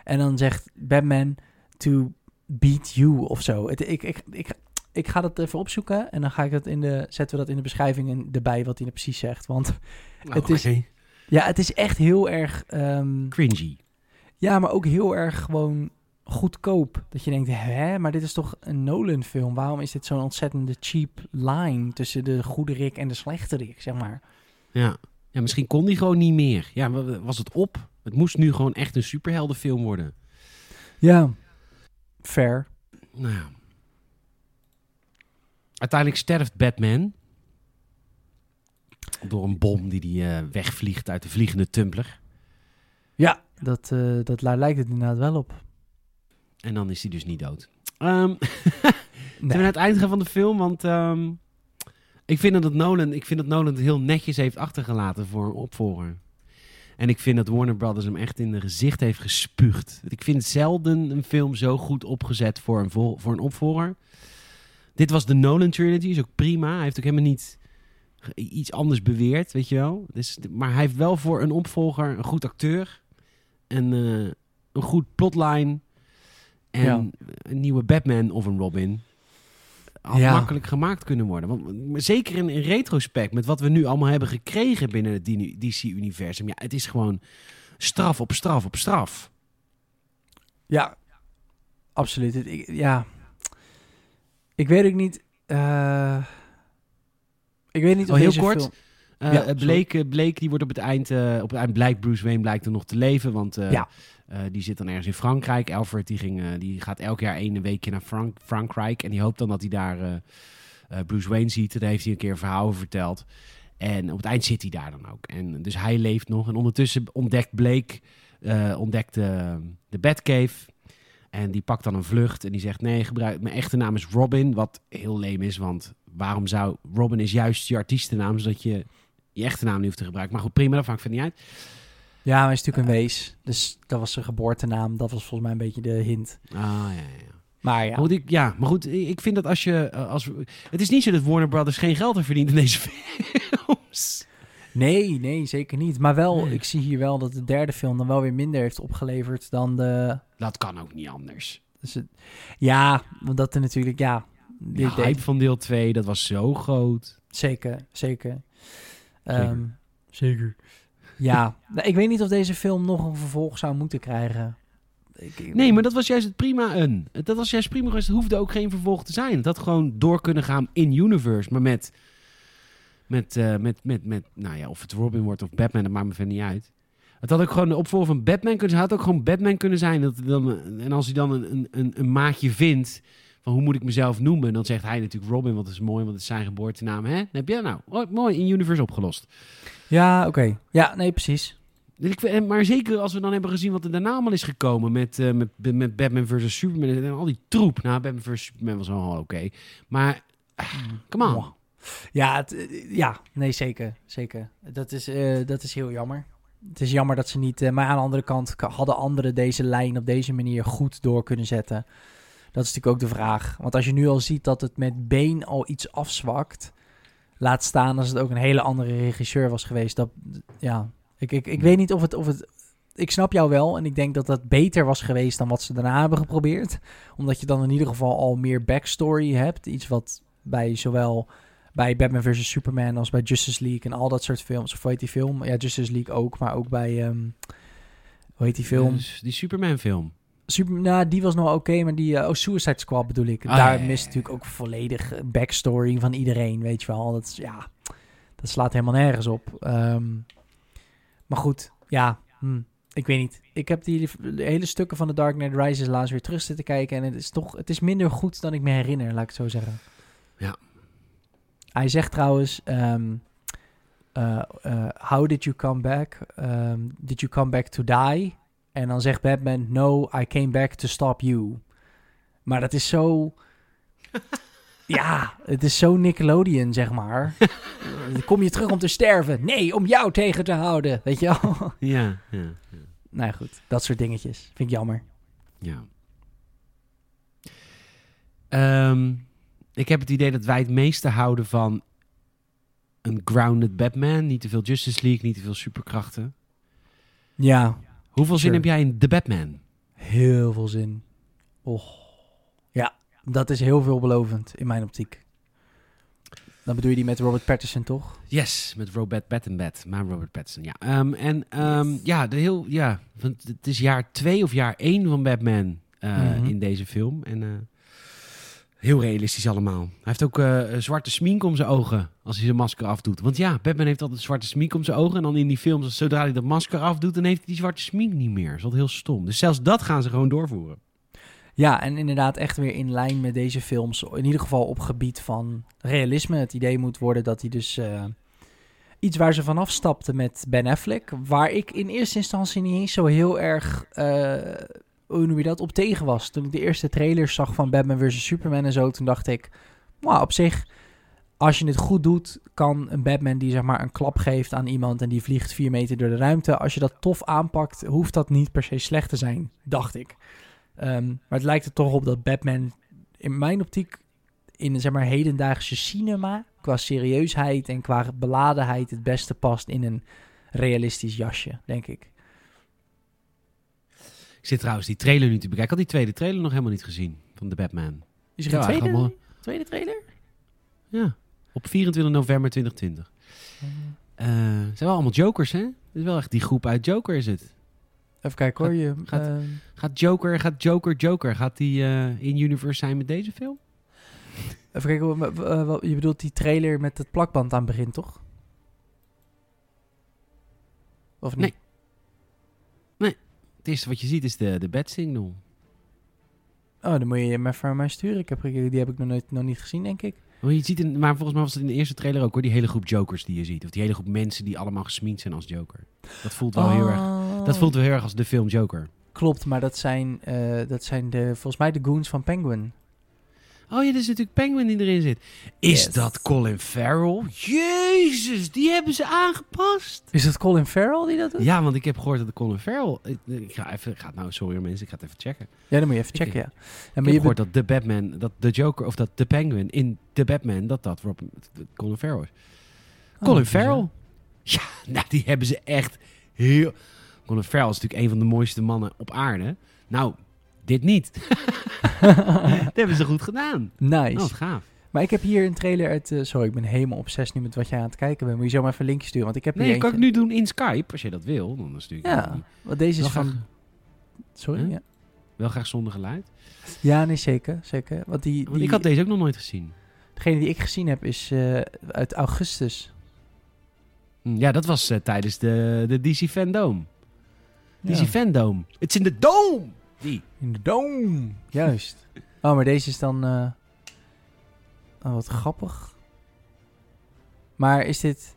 En dan zegt Batman to beat you, of zo. Het, ik, ik, ik, ik ga dat even opzoeken en dan ga ik dat in de, zetten we dat in de beschrijving in- erbij, wat hij nou precies zegt. Want nou, Het is- ja, het is echt heel erg, ehm, Cringy. Ja, maar ook heel erg gewoon goedkoop. Dat je denkt, hè, maar dit is toch een Nolan-film? Waarom is dit zo'n ontzettende cheap line tussen de goede Rick en de slechte Rick, zeg maar? Ja. ja, misschien kon die gewoon niet meer. Ja, wa- wa- was het op? Het moest nu gewoon echt een superheldenfilm worden. Ja, fair. Nou ja. Uiteindelijk sterft Batman. Door een bom die hij eh, wegvliegt uit de vliegende tumbler. Ja, dat, eh, dat daar lijkt het inderdaad wel op. En dan is hij dus niet dood. Ehm Nee. Zijn we naar het eind gaan van de film? Want ehm, ik, vind dat Nolan, ik vind dat Nolan het heel netjes heeft achtergelaten voor een opvolger. En ik vind dat Warner Brothers hem echt in de gezicht heeft gespuugd. Ik vind zelden een film zo goed opgezet voor een, vol- voor een opvolger. Dit was de Nolan Trilogy, is ook prima. Hij heeft ook helemaal niet iets anders beweerd, weet je wel. Dus, maar hij heeft wel voor een opvolger een goed acteur. En eh, een goed plotline. En Ja. een nieuwe Batman of een Robin. Had Ja. makkelijk gemaakt kunnen worden. Want zeker in, in retrospect, met wat we nu allemaal hebben gekregen binnen het DC-universum. Ja, het is gewoon straf op straf op straf. Ja, absoluut. Ik, ja, ik weet ook niet. eh, ik weet niet of Oh, heel kort. film- Eh Ja, sorry. Blake, Blake die wordt op het eind, eh, op het eind blijkt Bruce Wayne blijkt er nog te leven, want eh, Ja. eh, die zit dan ergens in Frankrijk. Alfred die, ging, eh, die gaat elk jaar één weekje naar Frank Frankrijk en die hoopt dan dat hij daar eh, eh, Bruce Wayne ziet. Daar heeft hij een keer een verhaal over verteld. En op het eind zit hij daar dan ook. En dus hij leeft nog. En ondertussen ontdekt Blake eh, ontdekt de, de Batcave. En die pakt dan een vlucht en die zegt: Nee, gebruik, mijn echte naam is Robin. Wat heel leem is, want waarom zou. Robin is juist je artiestennaam, zodat je je echte naam niet hoeft te gebruiken. Maar goed, prima, dat maakt verder niet uit. Ja, maar hij is natuurlijk een wees. Dus dat was zijn geboortenaam. Dat was volgens mij een beetje de hint. Ah, ja, ja. Maar ja, goed, ik, ja, maar goed, ik vind dat als je... eh, Als, het is niet zo dat Warner Brothers geen geld heeft verdiend in deze films. nee, nee, zeker niet. Maar wel, Nee. ik zie hier wel dat de derde film dan wel weer minder heeft opgeleverd dan de... Dat kan ook niet anders. Dus het, ja, want dat er natuurlijk, ja... De hype van deel 2, dat was zo groot. Zeker, zeker. Zeker. Ehm, zeker. Ja, nou, ik weet niet of deze film nog een vervolg zou moeten krijgen. Ik- ik- Nee, maar dat was juist het prima een. Dat was juist prima geweest. Het hoefde ook geen vervolg te zijn. Het had gewoon door kunnen gaan in universe. Maar met, met, eh, met, met, met, nou ja, of het Robin wordt of Batman, dat maakt me verder niet uit. Het had ook gewoon de opvolger van Batman kunnen zijn. Het had ook gewoon Batman kunnen zijn. Dat, dan, en als hij dan een, een- een, een maatje vindt van hoe moet ik mezelf noemen, dan zegt hij natuurlijk Robin, want dat is mooi, want het is zijn geboortenaam. Hè? Dan heb je dat nou oh, mooi in universe opgelost. Ja, oké. Ja, nee, precies. Ik, maar zeker als we dan hebben gezien wat er daarna allemaal is gekomen met, eh, met, met Batman vs. Superman en al die troep. Nou, Batman vs. Superman was wel oké. Maar, ah, come on. Ja, het, eh, ja, nee, zeker. Zeker. Dat is, eh, dat is heel jammer. Het is jammer dat ze niet... maar aan de andere kant ka- hadden anderen deze lijn op deze manier goed door kunnen zetten. Dat is natuurlijk ook de vraag. Want als je nu al ziet dat het met Been al iets afzwakt... Laat staan als het ook een hele andere regisseur was geweest. Dat, ja, ik, ik, ik weet niet of het, of het... Ik snap jou wel en ik denk dat dat beter was geweest dan wat ze daarna hebben geprobeerd. Omdat je dan in ieder geval al meer backstory hebt. Iets wat bij zowel bij Batman vs. Superman als bij Justice League en al dat soort films. Of hoe heet die film? Ja, Justice League ook, maar ook bij... ehm, hoe heet die film? Die Superman film. Super, nou, die was nog oké, maar die... eh, oh, Suicide Squad bedoel ik. Ah, Daar ja, mist ja. natuurlijk ook volledig eh, backstory van iedereen, weet je wel. Dat is, ja... Dat slaat helemaal nergens op. Ehm, maar goed, ja... hm, ik weet niet. Ik heb die de hele stukken van The Dark Knight Rises laatst weer terug zitten kijken. En het is toch... Het is minder goed dan ik me herinner, laat ik het zo zeggen. Ja. Hij zegt trouwens... ehm, eh, eh, how did you come back? Ehm, did you come back to die? En dan zegt Batman, no, I came back to stop you. Maar dat is zo... ja, het is zo Nickelodeon, zeg maar. Kom je terug om te sterven? Nee, om jou tegen te houden. Weet je wel? Ja, ja, ja. nou ja, goed. Dat soort dingetjes. Vind ik jammer. ja. Ehm, ik heb het idee dat wij het meeste houden van een grounded Batman. Niet te veel Justice League, niet te veel superkrachten. Ja, Hoeveel zin heb jij in The Batman? heel veel zin. Oh. Ja, dat is heel veelbelovend in mijn optiek. Dan bedoel je die met Robert Pattinson, toch? Yes, met Robert Pattinson, maar Robert Pattinson, ja. Ehm, en ehm, ja, de heel, ja, want het is jaar twee of jaar één van Batman eh, Mhm. in deze film. En eh, heel realistisch allemaal. Hij heeft ook een zwarte smink om zijn ogen als hij zijn masker afdoet. Want ja, Batman heeft altijd zwarte smink om zijn ogen. En dan in die films, zodra hij dat masker afdoet, dan heeft hij die zwarte smink niet meer. Dat is altijd heel stom. Dus zelfs dat gaan ze gewoon doorvoeren. Ja, en inderdaad echt weer in lijn met deze films. In ieder geval op gebied van realisme. Het idee moet worden dat hij dus... eh, iets waar ze vanaf stapten met Ben Affleck. Waar ik in eerste instantie niet eens zo heel erg... eh, hoe noem je dat? Op tegen was. Toen ik de eerste trailers zag van Batman vs. Superman en zo... Toen dacht ik... Op zich... Als je het goed doet, kan een Batman die zeg maar een klap geeft aan iemand... en die vliegt vier meter door de ruimte... als je dat tof aanpakt, hoeft dat niet per se slecht te zijn, dacht ik. Ehm, maar het lijkt er toch op dat Batman in mijn optiek in zeg maar hedendaagse cinema qua serieusheid en qua beladenheid het beste past in een realistisch jasje, denk ik. Ik zit trouwens die trailer nu te bekijken. Ik had die tweede trailer nog helemaal niet gezien van The Batman. Is er een tweede, allemaal- tweede trailer? Ja, op 24 november 2020. Eh, het zijn wel allemaal jokers, hè? Het is wel echt die groep uit Joker is het. Even kijken hoor. Je, gaat- ehm, Gaat Joker, gaat Joker, Joker, gaat die eh, in universe zijn met deze film? even kijken. eh, je bedoelt die trailer met het plakband aan het begin, toch? Of niet? Het eerste wat je ziet is de, de signal. Oh, dan moet je hem even aan mij sturen. Ik heb, die heb ik nog, nooit, nog niet gezien, denk ik. Oh, je ziet in, maar volgens mij was het in de eerste trailer ook hoor, die hele groep jokers die je ziet. Of die hele groep mensen die allemaal gesminkt zijn als Joker. Dat voelt wel heel erg. Dat voelt wel heel erg als de film Joker. Klopt, maar dat zijn, eh, dat zijn de, volgens mij de goons van Penguin. Oh ja, dat is natuurlijk Penguin die erin zit. Is Yes. dat Colin Farrell? Jezus, die hebben ze aangepast. Is het Colin Farrell die dat doet? Ja, want ik heb gehoord dat de Colin Farrell... Ik, ik ga even... Ik ga nou, sorry mensen, ik ga het even checken. Ja, dan moet je even checken, ja. maar heb je gehoord dat de Batman, dat de Joker of dat de Penguin in de Batman, dat dat Robin, Colin Farrell is. Oh, Colin. Farrell. Ja, nou die hebben ze echt heel... Colin Farrell is natuurlijk een van de mooiste mannen op aarde. Nou, dit niet. dat hebben ze goed gedaan. Nice. Oh, gaaf. Maar ik heb hier een trailer uit... eh, sorry, ik ben helemaal obsessief nu met wat jij aan het kijken bent. Moet je zo maar even een linkje sturen, want ik heb Nee, kan ik nu doen in Skype, als je dat wil. Dan stuur ik Ja, want deze is Wel van... graag, Sorry, Huh? ja. wel graag zonder geluid. Ja, nee, zeker. zeker. Want die, Want ik had deze ook nog nooit gezien. degene die ik gezien heb is eh, uit augustus. Hm, Ja, dat was eh, tijdens de, de DC Fandom. DC Ja. Fandom. Het is in de dome! Die. In de dome. Juist. Oh, maar deze is dan... eh, Oh, wat grappig. Maar is dit...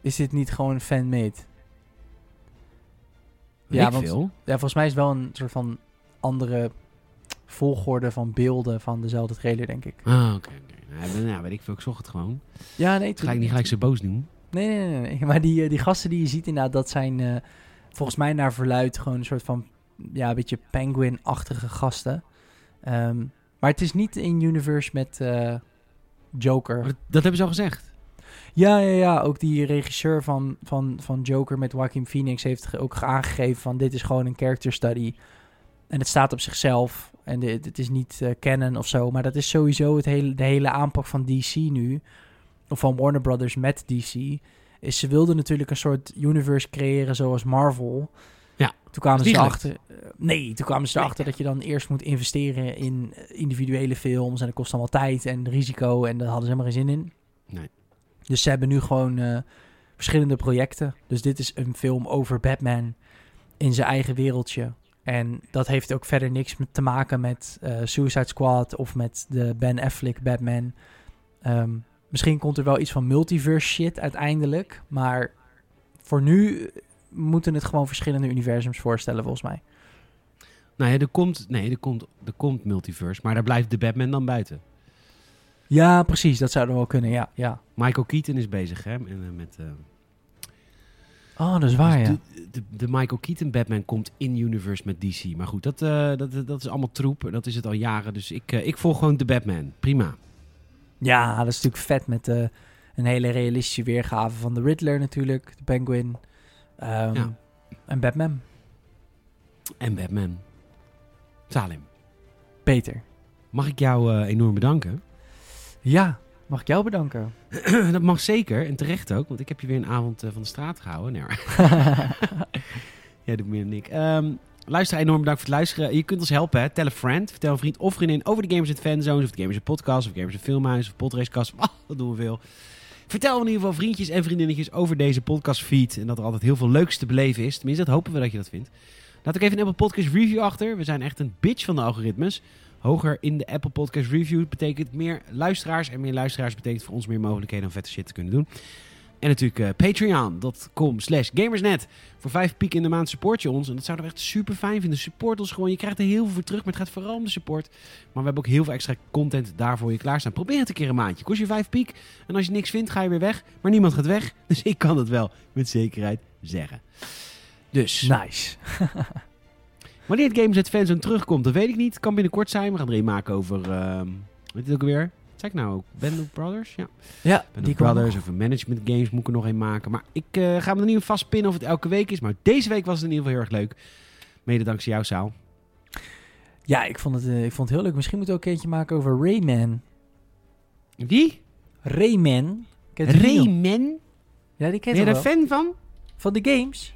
Is dit niet gewoon fan-made? Ja, Ja, want- veel. Ja, volgens mij is het wel een soort van andere volgorde van beelden van dezelfde trailer, denk ik. Ah, oké. Nou, weet ik veel. Ik zocht het gewoon. Ja, nee. Ga ik niet gelijk zo boos doen. Nee, nee, nee, nee. Maar die, eh, die gasten die je ziet inderdaad, dat zijn eh, volgens mij naar verluid gewoon een soort van, ja, een beetje penguin-achtige gasten. Ehm, maar het is niet in universe met eh, Joker. Maar dat, hebben ze al gezegd. Ja, ja, ja. Ook die regisseur van, van, van Joker met Joaquin Phoenix heeft ook aangegeven van dit is gewoon een character study. En het staat op zichzelf. En dit, het is niet eh, canon of zo. Maar dat is sowieso het hele, de hele aanpak van DC nu. Of van Warner Brothers met DC. Is ze wilden natuurlijk een soort universe creëren zoals Marvel. Toen kwamen ze niet erachter. eh, nee, toen kwamen ze Nee. erachter dat je dan eerst moet investeren in individuele films. En dat kost allemaal tijd en risico. En daar hadden ze helemaal geen zin in. Nee. Dus ze hebben nu gewoon eh, verschillende projecten. Dus dit is een film over Batman in zijn eigen wereldje. En dat heeft ook verder niks te maken met eh, Suicide Squad of met de Ben Affleck Batman. Ehm, misschien komt er wel iets van multiverse shit uiteindelijk. Maar voor nu moeten het gewoon verschillende universums voorstellen volgens mij. Nou ja, er komt, nee, er komt, er komt multiverse. Maar daar blijft de Batman dan buiten. Ja, precies. Dat zou er wel kunnen, ja. ja. Michael Keaton is bezig, hè? Eh, met, eh, Oh, dat is waar, dus ja. de, de, de Michael Keaton Batman komt in universe met DC. Maar goed, dat, eh, dat, dat is allemaal troep. Dat is het al jaren. Dus ik, ik volg gewoon de Batman. Prima. Ja, dat is natuurlijk vet met een hele realistische weergave van de Riddler natuurlijk, de Penguin ehm, Ja. en Batman. En Batman. Salim, Peter. mag ik jou eh, enorm bedanken? Ja, mag ik jou bedanken? dat mag zeker. En terecht ook. Want ik heb je weer een avond eh, van de straat gehouden. Nee. Jij doet meer dan ik. Ehm luister, enorm bedankt voor het luisteren. Je kunt ons helpen. Hè? Tel een friend. Vertel een vriend of vriendin over de Gamers in Fanzones. Of de Gamers in Podcast. Of Gamers in Filmhuis. Of Podracecast. Ah, dat doen we veel. Vertel in ieder geval vriendjes en vriendinnetjes over deze podcastfeed. En dat er altijd heel veel leuks te beleven is. Tenminste, dat hopen we dat je dat vindt. Laat ook even een Apple Podcast review achter. We zijn echt een bitch van de algoritmes. Hoger in de Apple Podcast review betekent meer luisteraars. En meer luisteraars betekent voor ons meer mogelijkheden om vette shit te kunnen doen. En natuurlijk eh, patreon.com slash gamersnet. Voor vijf piek in de maand support je ons. En dat zouden we echt super fijn vinden. Support ons gewoon. Je krijgt er heel veel voor terug. Maar het gaat vooral om de support. Maar we hebben ook heel veel extra content daar voor je klaarstaan. Probeer het een keer een maandje. Kost je vijf piek. En als je niks vindt, ga je weer weg. Maar niemand gaat weg. Dus ik kan het wel met zekerheid zeggen. Dus, Nice. wanneer het Games at Fanzone terugkomt, dat weet ik niet. Kan binnenkort zijn. We gaan er een maken over... ehm weet je het ook weer? Ik nou ook? Band Brothers? Ja. Ja, Band die Brothers een management games moet ik er nog een maken. Maar ik eh, ga me er niet vast pinnen of het elke week is. Maar deze week was het in ieder geval heel erg leuk. Mede dankzij jou, Saal. Ja, ik vond, het, eh, ik vond het heel leuk. Misschien moeten we ook een eentje maken over Rayman. Wie? Rayman? Rayman? Ja, die Ben kent je je daar fan van? Van de games?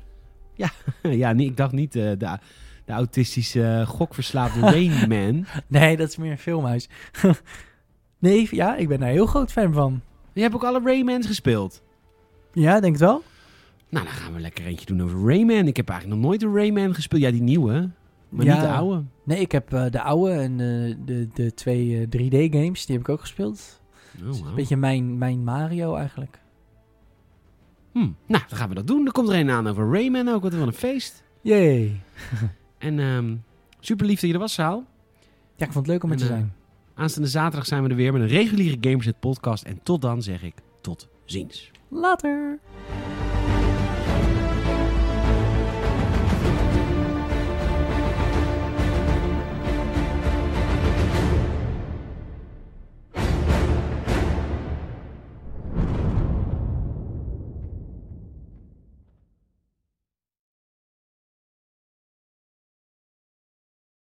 ja, nee, ik dacht niet eh, de, de autistische uh, gokverslaafde Rayman. Nee, dat is meer een filmhuis. nee, ja, ik ben daar heel groot fan van. Je hebt ook alle Raymans gespeeld. Ja, denk het wel. Nou, dan gaan we lekker eentje doen over Rayman. Ik heb eigenlijk nog nooit een Rayman gespeeld. Ja, die nieuwe. Maar Ja. niet de oude. Nee, ik heb eh, de oude en de, de, de twee 3D-games, die heb ik ook gespeeld. Oh, wow. Een beetje mijn, mijn Mario eigenlijk. Hm. Nou, dan gaan we dat doen. Er komt er een aan over Rayman ook. Wat een feest. Yay. En ehm super lief dat je er was, Saal. Ja, ik vond het leuk om er te eh, zijn. Aanstaande zaterdag zijn we er weer met een reguliere Gamersnet podcast. En tot dan zeg ik tot ziens. Later!